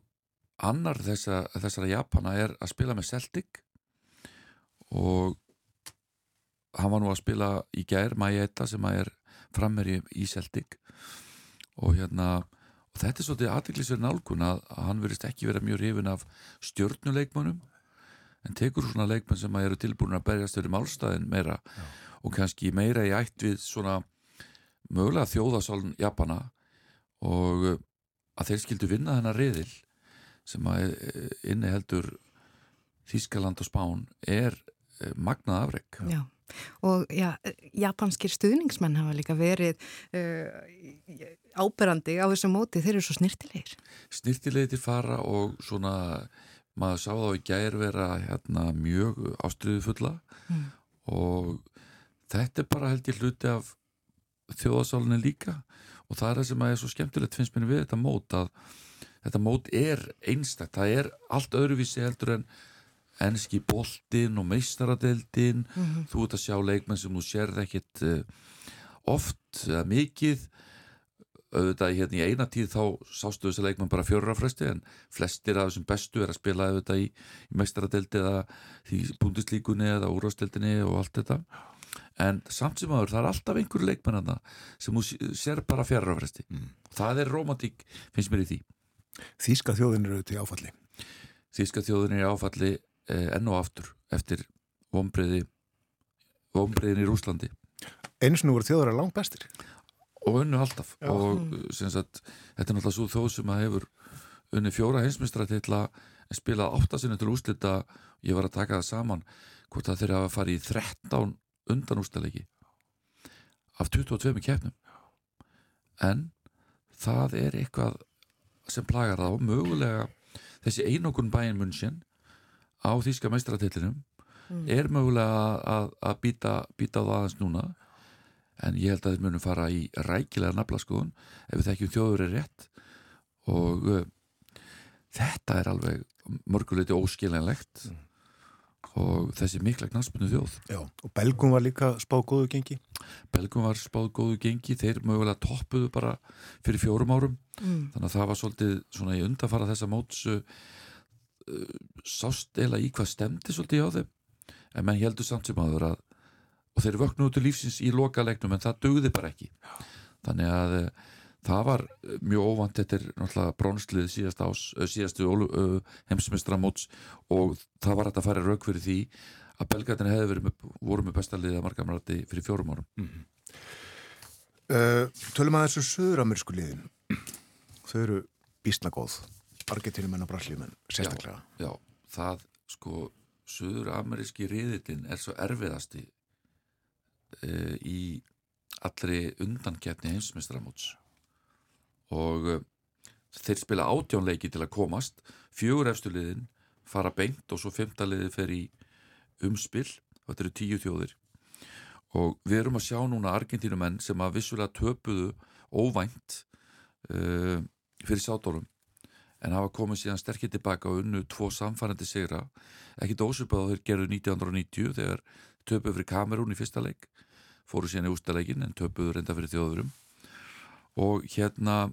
annar þessa, þessara Japana er að spila með Celtic og hann var nú að spila í gær Maeta sem að er frammeri í Celtic og hérna og þetta er svolítið aðtiklisverð nálgun að, hann verist ekki vera mjög rifin af stjórnuleikmönnum en tekur svona leikmenn sem að eru tilbúin að berjast fyrir málstæðin meira Já. og kannski meira í ætt við svona mögulega þjóðasálun Japana og að þeir skildu vinna þennan riðil sem að uh, inni heldur Þískaland og Spán er uh, magnað afreg Já, og já, japanskir stuðningsmenn hafa líka verið uh, áberandi á þessu móti, þeir eru svo snirtilegir. Snirtilegir fara og svona maður sá þá í gær vera hérna, mjög ástriðu fulla mm. og þetta er bara held ég hluti af þjóðasálinni líka. Og það er það sem að er svo skemmtilegt finnst mér við þetta mót að þetta mót er einstaktt, það er allt öðruvísi heldur en enski boltin og meistaradeldin mm -hmm. þú ert að sjá leikmenn sem þú sérð ekkit uh, oft eða mikið. Auðvitað hérna í eina tíð þá sástu þessi leikmann bara fjörrafresti en flestir af þessum bestu er að spila auðvitað í, í mestaradeldi eða í búndislíkunni eða úrvasteldinni og allt þetta. En samt sem aður það er alltaf einhverju leikmann sem þú sér bara fjörrafresti mm. það er romantík finnst mér í því Þíska þjóðin eru til áfalli. Þíska þjóðin eru áfalli eh, enn og aftur eftir vonbreiði vonbreiðin í Rúslandi Einu sem nú voru þjóðar að langt bestir. Og unnu alltaf. Já. og sagt, þetta er náttúrulega svo þó sem að hefur unni fjóra heimsmyndstrætti að spila áttasinu til úslita ég var að taka það saman hvort það þeirra að fara í 13 undan ústalegi af 22 keppnum. En það er eitthvað sem plagar og mögulega þessi einokun bæin munnsinn á þýska meistratillinum mm. er mögulega að, að býta, býta á það aðeins núna en ég held að þeir munum fara í rækilega naflaskoðun ef við þekkjum þjóður er rétt og uh, þetta er alveg mörguleiti óskiljanlegt mm. Og þessi mikla knaspinu þjóð. Já, og Belgum var líka spáð góðu gengi. Belgum var spáð góðu gengi þeir mögulega toppuðu bara fyrir fjórum árum. Mm. þannig að það var svolítið svona í undanfara þessa móts uh, sást eila í hvað stemdi svolítið á þeim. En menn heldur samt sem aður að og þeir vöknuðu til lífsins í lokalegnum en það dögði bara ekki. Þannig að uh, það var mjög óvand þetta er náttúrulega brónslið síðast ás, uh, síðastu uh, heimsmestramóts og það var hægt að fara rauk fyrir því að belgatin hefði með, voru með bestalið að margamrætti fyrir fjórum árum. Mm -hmm. Tölum að þessu söðuramersku liðin. Þau eru bísnagóð argetínumenn og brallíumenn sérstaklega. já, já, það sko söðurameríski riðilinn er svo erfiðasti uh, í allri undankjæfni heimsmestramóts og uh, þeir spila átjónleiki til að komast. Fjögur efstuliðin fara beint og svo femtaliði fer í umspill þetta eru tíu þjóðir. Og við erum að sjá núna argentínumenn sem að vissulega töpuðu óvænt uh, fyrir sátórum en hafa komið síðan sterkir tilbaka og unnu tvo samfærandi sigra. Ekki dósupað þeir gerðu 1990 þegar töpuð fyrir Kamerún í fyrsta leik. Fóru síðan í ústaleikin en töpuðu reynda fyrir þjóðurum og hérna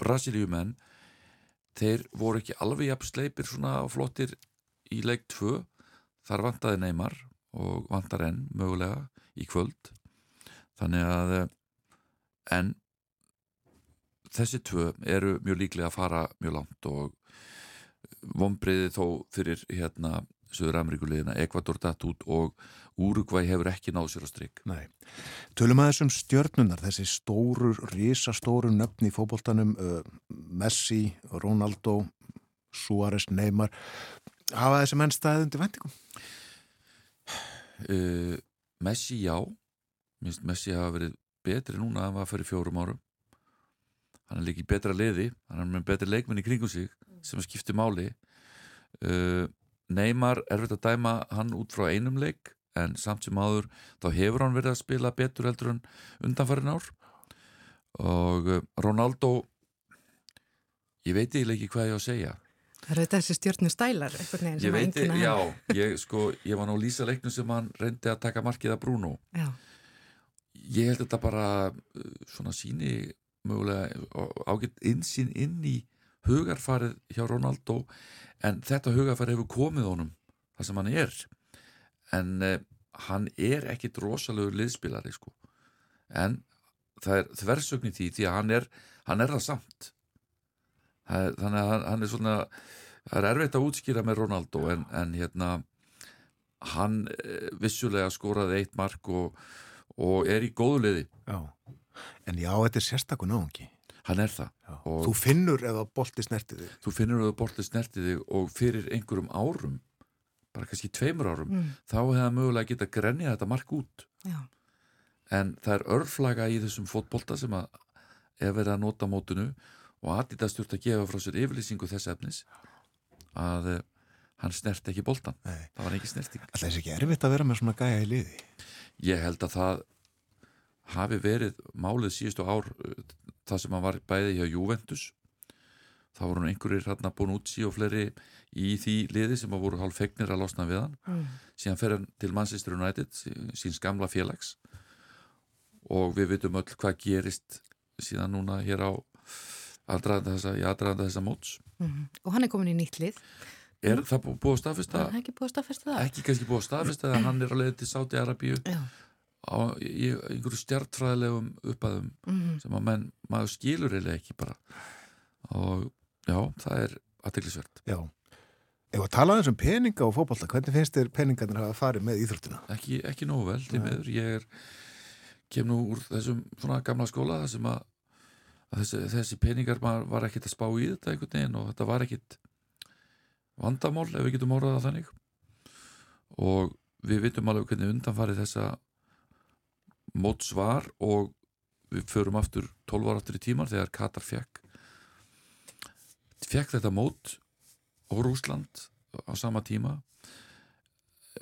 Brasilíumenn þeir voru ekki alveg jafn sleipir svona flottir í leik 2 þar vantaði Neymar og vantar enn mögulega í kvöld. Þannig að en þessi tvö eru mjög líklega að fara mjög langt og vonbreiði þó fyrir hérna Söður Ameríkulegina, Ekvator datt út og Úrugvæ hefur ekki náð sér á stryk. Nei. Tölum að þessum stjörnunar, þessi stóru, risastóru nöfn í fókbóltanum, uh, Messi, Ronaldo, Suárez, Neymar, hafa þessi menn staðið undir vendingum? Uh, Messi já, minnst Messi hafa verið betri núna en var fyrir fjórum árum. Hann er líka í betra liði, hann er með betri leikmenn í kringum sig sem skiptir máli. Uh, Neymar er verið að dæma hann út frá einum leik en samt sem áður þá hefur hann verið að spila betur heldur en undanfærin ár. Og uh, Ronaldo ég veit eiginlega ekki hvað ég á að segja. Það eru þessi stjórnu stælar Ég veit, já, ég, sko, ég var nú lýsa leiknum sem hann reyndi að taka markið að Bruno. Já. Ég held þetta bara uh, svona síni mögulega ágætt insýn inn í hugarfarið hjá Ronaldo en þetta hugarfarið hefur komið honum það sem hann er. En uh, hann er ekkit rosalegur liðspilari sko. En það er þversögn í því því að hann er, hann er það samt. Það er, þannig að hann, er svona það er erfitt að útskýra með Ronaldo en, en hérna hann uh, vissulega skoraði eitt mark og, og er í góðu liði. Já, en já, þetta er sérstakun áhengi hann er það. Þú finnur eða bolti snertið þig. Þú finnur að þú bolti snertið þig og fyrir einhverjum árum bara kannski tveimur árum Mm. þá hefða mögulega geta grenjað þetta mark út. Já. en það er örflaga í þessum fótbolta sem að er verið að nota mótinu og Adidas stjórn að gefa frá sér yfirlýsingu þess efnis að uh, hann snert ekki boltan Nei. það var ekki snerting. Alltaf er ekki erfitt að vera með svona gæja í liði? Ég held að það hafi verið málið síðustu ár uh, það sem hann var bæði hjá Juventus þá voru nú einhverjir hérna búin út sí og fleiri í því liði sem að voru hálf fegnir að losna við hann Mm. síðan fer hann til Manchester United síns gamla félags og við vitum öll hvað gerist síðan núna hér á aðdraðanda þessa, þessa móts Mhm. Og hann er komin í nýtt lið. er það bú- búið að staðfesta Það ekki búið að staðfesta það. ekki kannski búið að staðfesta að hann er á leið til Sáti Arabíu Já. Á í einhverju stjartfræðilegum uppaðum Mhm. sem að menn, maður skilur eiginlega ekki bara. Og já, það er aðteglisvert Já. Ef að tala um peninga og fótbolta? Hvernig finnst þér peningarnir hafa farið með íþróttina? ekki, ekki nógu vel, því meður ég er, kem nú úr þessum svona gamla skóla þar sem að, að þessi, þessi peningar maður var ekkit að spá í þetta einhvern veginn og þetta var ekkit vandamál ef við getum orðað það þannig. Og við vitum alveg hvernig undanfarið þessa móts var og við förum aftur 12 ára aftur í tímar þegar Katar fekk fekk þetta mót og Rúsland á sama tíma.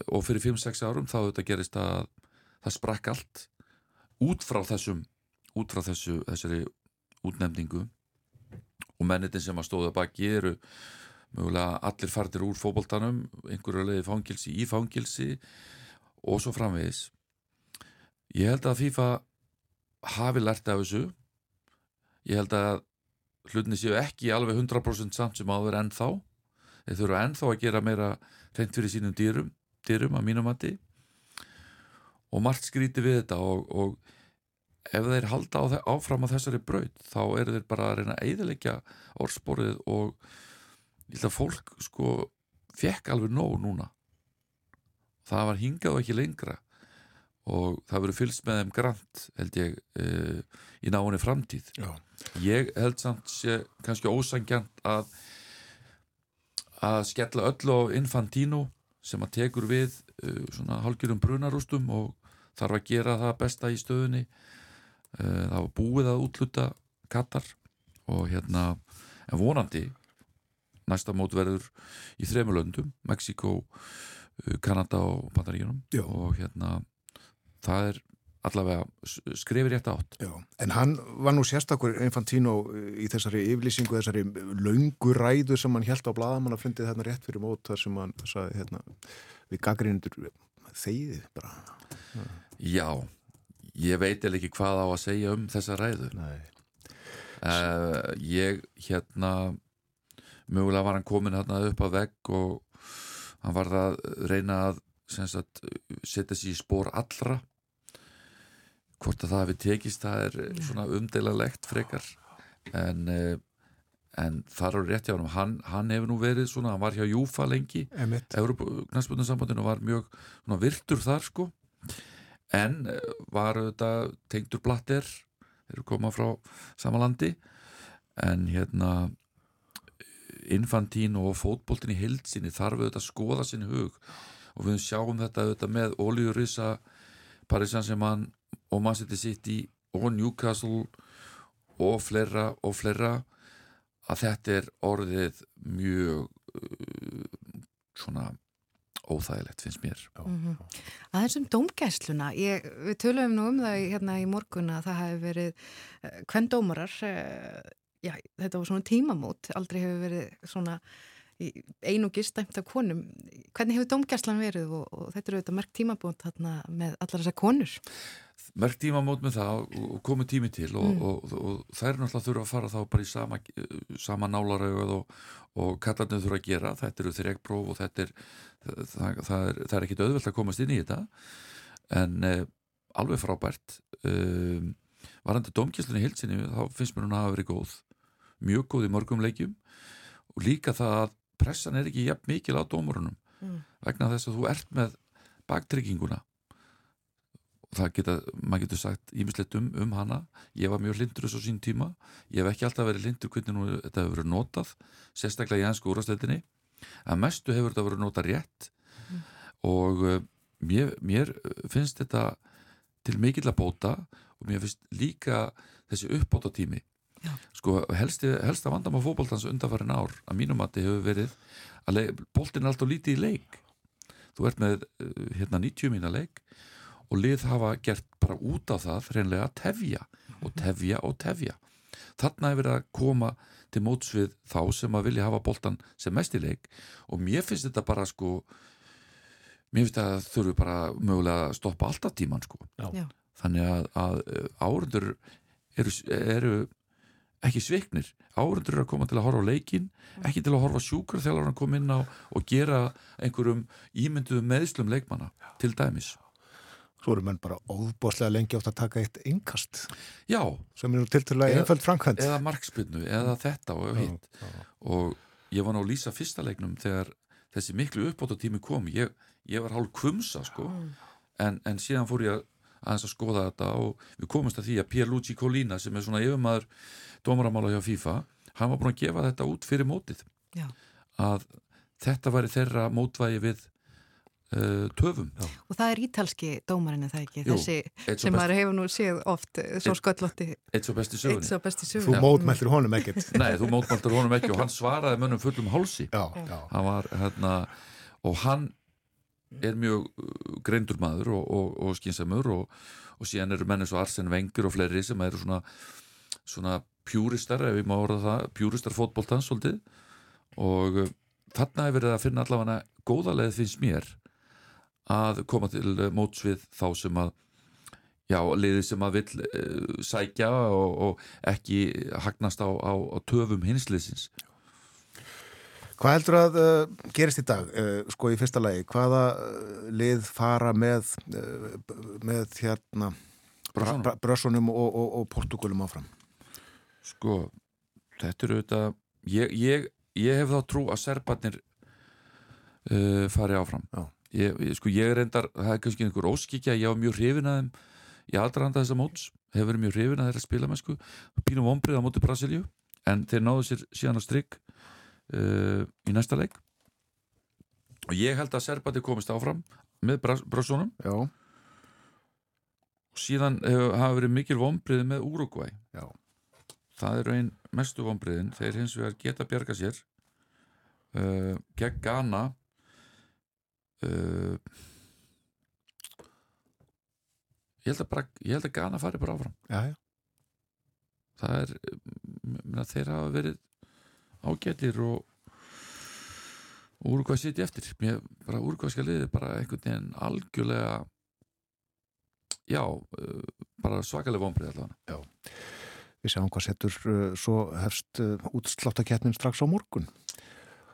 Og fyrir 5-6 árum þá þetta gerist að það sprakk allt út frá þessum út frá þessu, þessari útnefningu. Og mennitin sem að stóða baki eru mögulega allir fardir úr fótboltanum einhverju leiði fangilsi í fangilsi og svo framvegis ég held að FIFA hafi lært af þessu. Ég held að hlutinni séu ekki alveg 100% samt sem áður ennþá þeir þurfa ennþá að gera meira reynd fyrir sínum dýrum, dýrum að mínum mati. Og margt skríti við þetta og, og ef þeir halda á þe- áfram á þessari braut þá eru þeir bara að reyna að eiðilegja orðsporið og ég held að fólk sko fekk alveg nóg núna. Það var hingað og ekki lengra og það verður fylgst með þeim grant held ég uh, í náinni framtíð Já. ég held samt sé kannski ósangjant að að skella öllu á Infantino sem að tekur við uh, svona hálgjörum brunarústum og þarf að gera það besta í stöðunni uh, það var búið að útluta Katar og hérna en vonandi næsta mót verður í þremur löndum Mexiko, Kanada og Bandaríunum Já. og hérna það er allavega skrifir rétt átt. Já, en hann var nú sérstakur Infantino í þessari yflýsingu þessari laungu ræðu sem hann held á bladamann að fundið þarna rétt fyrir mót þar sem hann sagði hérna við gaggrindur þegið bara. Já, ég veit eða ekki hvað á að segja um þessa ræðu. Nei. uh, Ég hérna mögulega var hann komin hérna upp að vegg og hann var að reyna að setja sér í spór allra hvort að það hefði tekist það er svona umdeilalegt frekar. En, eh, en þar eru rétt hjá hann hann, hann hefur nú verið svona, hann var hjá Júfa lengi Európa-knastbundarsambandinu var mjög svona, virtur þar sko. En eh, var þetta tengdur blatter þeir eru komað frá samalandi en hérna infantín og fótboltin í hildsinni þarf auðvitað að skoða sinn hug. Og við sjáum þetta auðvitað með Oljurissa Parísan sem hann og Man City City og Newcastle og fleira og fleira að þetta er orðið mjög uh, svona óþægilegt finnst mér. Mm -hmm. aðeins um dómgæsluna ég, við töluðum nú um það hérna í morgun að það hefur verið uh, hvern dómarar uh, já, þetta var svona tímamót aldrei hefur verið svona einu gistæmt af konum. Hvernig hefur dómgæslan verið og, og þetta eru auðvitað merkt tímabót með allar þessar konur merkt tímamót með það og komið tími til og, mm. og, og það er náttúrulega þurfa að fara þá bara í sama, sama nálarauð og kallarnir þurfa að gera. Þetta eru þreikpróf og þetta er það, það er, það er ekkit auðvelt að komast inn í þetta. En eh, alveg frábært. Um, varandi dómgæslunni í hilsinni þá finnst mér hún að hafa verið góð. Mjög góð í mörgum leikjum. Og líka það að pressan er ekki jafn mikil á dómurunum mm. vegna þess að þú ert með baktrygginguna. og það geta, maður getur sagt ímislegt um, um hana, ég var mjög lindur þessu sín tíma, ég hef ekki alltaf verið lindur hvernig nú þetta hefur verið notað sérstaklega í ennsku úrastöldinni að mestu hefur þetta verið notað rétt. Mm. og uh, mér, mér finnst þetta til mikill að bóta og mér finnst líka þessi uppbóta tími Já. sko helst, helst að vandam á fókbóltans undanfærin ár að mínum að þetta hefur verið að bóltin er alltaf lítið í leik. Þú ert með uh, hérna 90 mína leik og lið hafa gert bara út af það reynlega að tefja og mhm. tefja og tefja. Þarna hefur verið að koma til mótsvið þá sem að vilja hafa bóltan sem mest í leik. Og mér finnst þetta bara sko mér finnst þetta að þurfu bara mögulega að stoppa alltaf tíman sko. Já. þannig að, að árundur eru, eru ekki sviknir, árundur eru að koma til að horfa á leikin, mm. ekki til að horfa sjúkar þegar hann kom inn á og gera einhverjum ímynduðum meðslum leikmanna til dæmis Svo eru menn bara óbáslega lengi átt að taka eitt yngast Já. Sem er nú til til að einföld framkvæmt Eða markspinnu, eða þetta og hitt. og ég var ná að lýsa fyrsta leiknum þegar þessi miklu uppbóta tími kom. Ég, ég var hálf kvumsa sko. Mm. en, en síðan fór ég að aðeins að skoða þetta og við komumst að því að Pierluigi Colina sem er svona yfirmaður dómaramála hjá FIFA hann var búin að gefa þetta út fyrir mótið. Já. að þetta væri þeirra mótvægi við töfum. Já. Og það er ítalski dómarinn er það ekki, Jú, þessi sem maður hefur nú séð oft eh, svo sköllótti Eitt svo besti sögunni. Svo besti sögunni. Þú mótmæltir honum ekkert. <laughs> Nei, þú mótmæltir honum ekki og hann svaraði mönnum fullum hálsi. Já, já. Hann var hérna og hann er mjög uh, greindur maður og, og, og skynsamur og, og síðan eru menni svo Arsen Wenger og fleiri sem eru svona, svona pjúristar, ef ég má orða það, pjúristar fótbóltans svolítið og uh, þarna hefur verið að finna allavega góðalegð finnst mér að koma til mótsvið þá sem að já, liðið sem að vil uh, sækja og, og ekki hagnast á, á, á töfum hinsliðsins Hvað heldur að uh, gerist í dag, uh, sko í fyrsta lagi, hvaða uh, lið fara með, með hérna brössunum og, og, og portugalum áfram? Sko, þetta eru auðvitað, ég, ég, ég hef þá trú að serbarnir fari áfram. Ég, sko ég endar, það er kannski einhver óskikja, ég á mjög hrifin að þeim í aðranda þessa móts, hefur verið mjög hrifin að þeirra spila með sko, pínum ombrið á móti Brasilíu, en þeir náðu sér síðan á strikk uh, í næsta leik. Og ég held að Serbati komist áfram með Brásónum og síðan hef, hafa verið mikil vonbriði með Uruguay Já. það eru einn mestu vonbriðin þeir hins vegar geta bjarga sér uh, gegn Ghana uh, ég held að, bara, ég held að Ghana fari bara áfram Já, já. það er minna, þeir hafa verið ágætlir og Úrugvæð sitja eftir mér bara úrugvæðska liði bara einhvern veginn algjörlega já, uh, bara svakalega vonbrið allavega Við sjáum hvað settur uh, svo hefst uh, útsláttaketnin strax á morgun.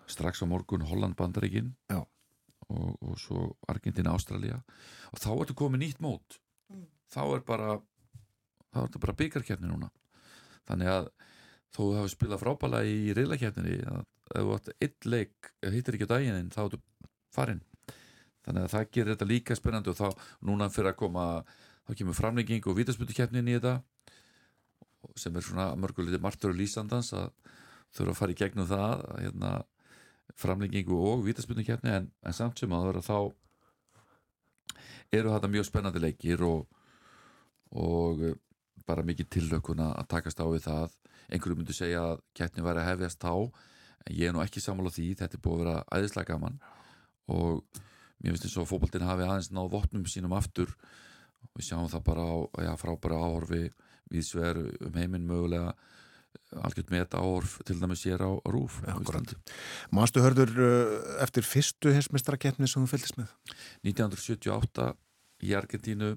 strax á morgun Holland Bandaríkin Já. Og, og svo Argentina Ástralja og þá ertu komið nýtt mót. Þá er bara þá ertu bara byggarkeppni núna. Þannig að þó þú hafi spilað frábæla í reylakeppninni að ef þú átt eitt leik hittir ekki á daginn þá ertu farinn. Þannig að það gerir þetta líka spennandi og þá núna fyrir að koma þá kemur framlegging og vítaspöldukeppnin í þetta sem er svona mörgulítið martur og lýsandans að þurfa að fara í gegnum það að, hérna, framlengingu og vítaspilnukeppni en, en samt sem að þá eru þetta mjög spennandi leikir og, og eh, bara mikið tillökuna að takast á við það. Einhverju myndu segja að keppni væri að hefjast þá en ég er nú ekki sammála því. Þetta er búið að vera æðislega gaman og mér finnst eins og fótboltin hafi aðeins náð vopnum sínum aftur. Og við sjáum það bara á já, frábæra áhorfi viðsver um heiminn mögulega algjört með þetta áhorf til dæmis á rúf á. Íslandi. Manstu hörður uh, eftir fyrstu heimsmeistaraketni sem þú fylgist með? 1978 í Argentínu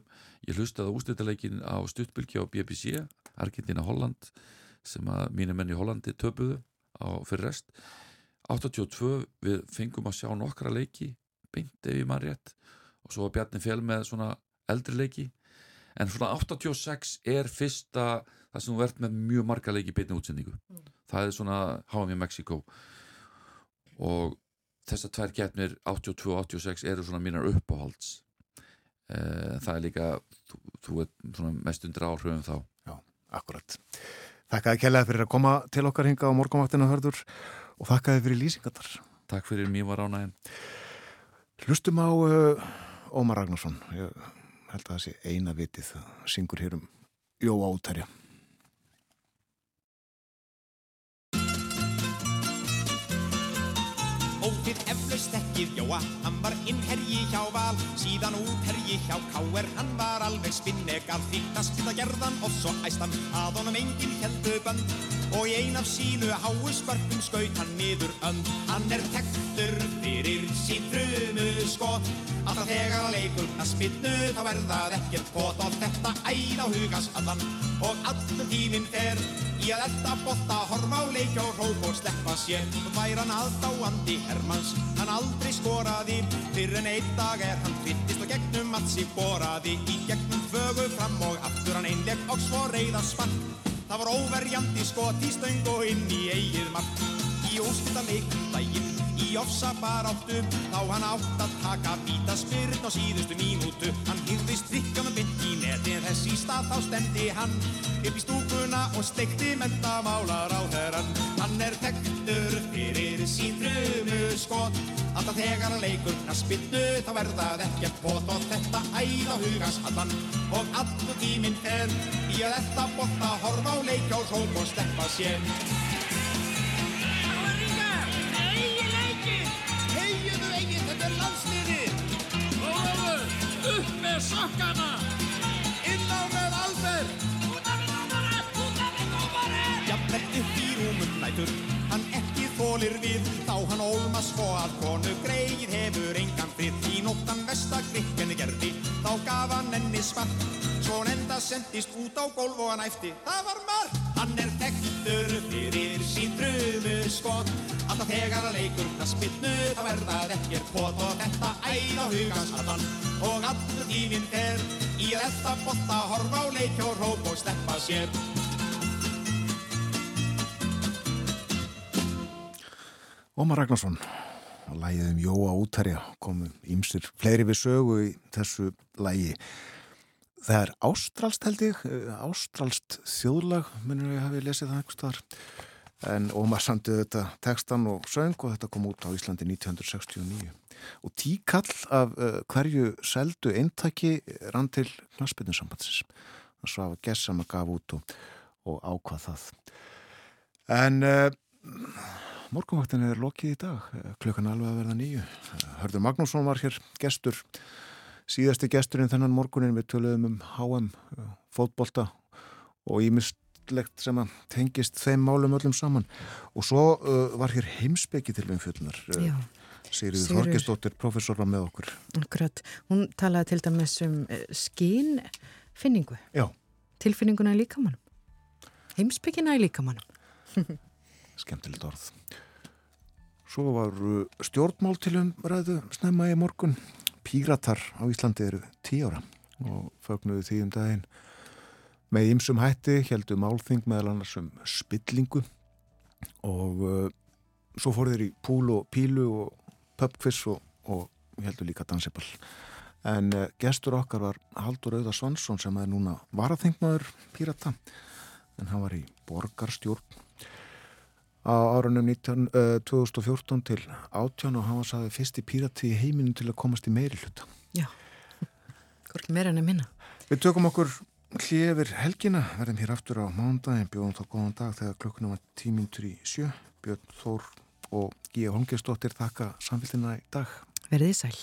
ég hlustaði ústættaleikin á stuttbylgi á BBC, Argentína-Holland sem að mínu menn í Hollandi töpuðu á fyrir rest 82 við fengum að sjá nokkra leiki beint ef ég maður rétt og svo var Bjarni Fjell með svona eldri leiki en svona 86 er fyrsta það sem þú verðt með mjög marga leiki beinni útsendingu það er svona HM í Mexiko og þessar tvær keppnir 82 og 86 eru svona mínar uppáhalds Eh, það er líka þú, þú er svona mest undir áhrifum þá Akkurat. Þakkaði kærlega fyrir að koma til okkar hinga á morgunvaktinu hörður og þakkaði fyrir lýsingatar. takk fyrir mér var ánægin Hlustum á uh, Ómar Ragnarsson. Ég held að það sé eina vitið það syngur hér um Jóa Útærja. Ótið eflaust ekkið Jóa, hann var innherji hjá Val. Síðan útherji hjá K.R. Hann var alveg spinnegal Þýttast til að gerðan og svo æstan. Að honum enginn heldu bönd Og í ein af sínu háu spörkum skaut hann niður önd. Hann er tektur fyrir sín frumu skot. Alltaf þegar að leikur að spinnu Þá er það ekkert pot. Og þetta æð á hugas allan. Og allur tíminn fer Í að elda botta, horfa á leik og hróp og sleppa sér. Væri hann aðdáandi Hermanns, hann aldrei skoraði. Fyrir en einn dag er hann tvittist og gegnum að sig boraði. Í gegnum fögu fram og aftur hann einleg og svo reyða spann Það var óverjandi skot í stöng og inn í eigið mark. Í úrstita leikum daginn, í ofsa baráttu Þá hann átt að taka víta spyrn á síðustu mínútu. Hann hýrðist trikkanum bytt í neti en þess í stað þá stemdi hann Upp í stúkuna og steikti mentamálar á þeirran Hann er tektur fyrir sín frumu skot Alltaf þegar hann leikur knaspinnu þá er það ekkert pot Og þetta æð á hugans allan og allur tíminn fer Í að þetta botta horfa á leik og hróp og sleppa sér. Áringar, eigi leikir Hegiðu eigin, þetta er landsliði Ólafur, upp með sokkana Inn á með Alber Út af við dómari, út af við dómari Jafnvel upp í rúmum nætur Hann ekki þólir við Ólma svo að konu greið Hefur engan frið. Í nóttan vestagrikkenni gerði Þá gaf hann enni spark. Svo hann enda sendist út á gólf og hann æfti Það var mark Hann er tektur fyrir sín drumu skot Alltaf þegar að leikur knaspinnu Þá er það ekkert pot Og þetta æð á hugans allan Og allur tíminn fer Í þetta botta Horfa á leik og róp og sleppa sér Ómar Ragnarsson og lægið um Jóa Útærja komum ímsir fleiri við sögu í þessu lægi. Það er ástralst held ég, eh, ástralst þjóðlag, minnur ég hafi lesið það einhvers staðar. En Ómar samtið þetta tekstan og söng og þetta kom út á Íslandi 1969. Og tíkall af uh, hverju seldu eintaki rann til knaspinninsambandsins. Það svo að gessa maður gaf út og, og ákvað það. En uh, morgunvaktin er lokið í dag, klukkan alveg að verða nýju. Hörður Magnússon var hér gestur síðasti gesturinn þennan morgunin við töluðum um HM, fótbolta og ímyndslegt sem að tengist þeim málum öllum saman og svo uh, var hér heimsbyggi til umfjöldunar Já, Sigriður Sigríður. Þorgesdóttir, professor var með okkur akkurat. Hún talaði til dæmis um skínfinningu, Já, tilfinninguna í líkamannum. Heimsbyggina í líkamannum. <laughs> skemmtilegt orð. Svo var stjórnmál til umræðu snemma í morgun. Píratar á Íslandi eru tí ára og fögnuðu því um daginn. Með ýmsum hætti heldur málþing meðal annars um spillingu og uh, svo fór þeir í púl og pílu og pubquiz og, og heldur líka dansiball. En uh, gestur okkar var Haldur Auða Svansson sem er núna varaþingmaður Pírata. En hann var í borgarstjórn á árunum 19, uh, 2014 til 18 og hann var saðið fyrsti pírati í heiminu til að komast í meiri hluta. Já, hvorki meira enn að minna. Við tökum okkur hlifir helgina, verðum hér aftur á mándagin, bjóðum þá góðan dag þegar klukkunum var tímintur í sjö, Björn Þór og Gíja Holmgjörnsdóttir þakka samfélgina í dag. Verðið sæl.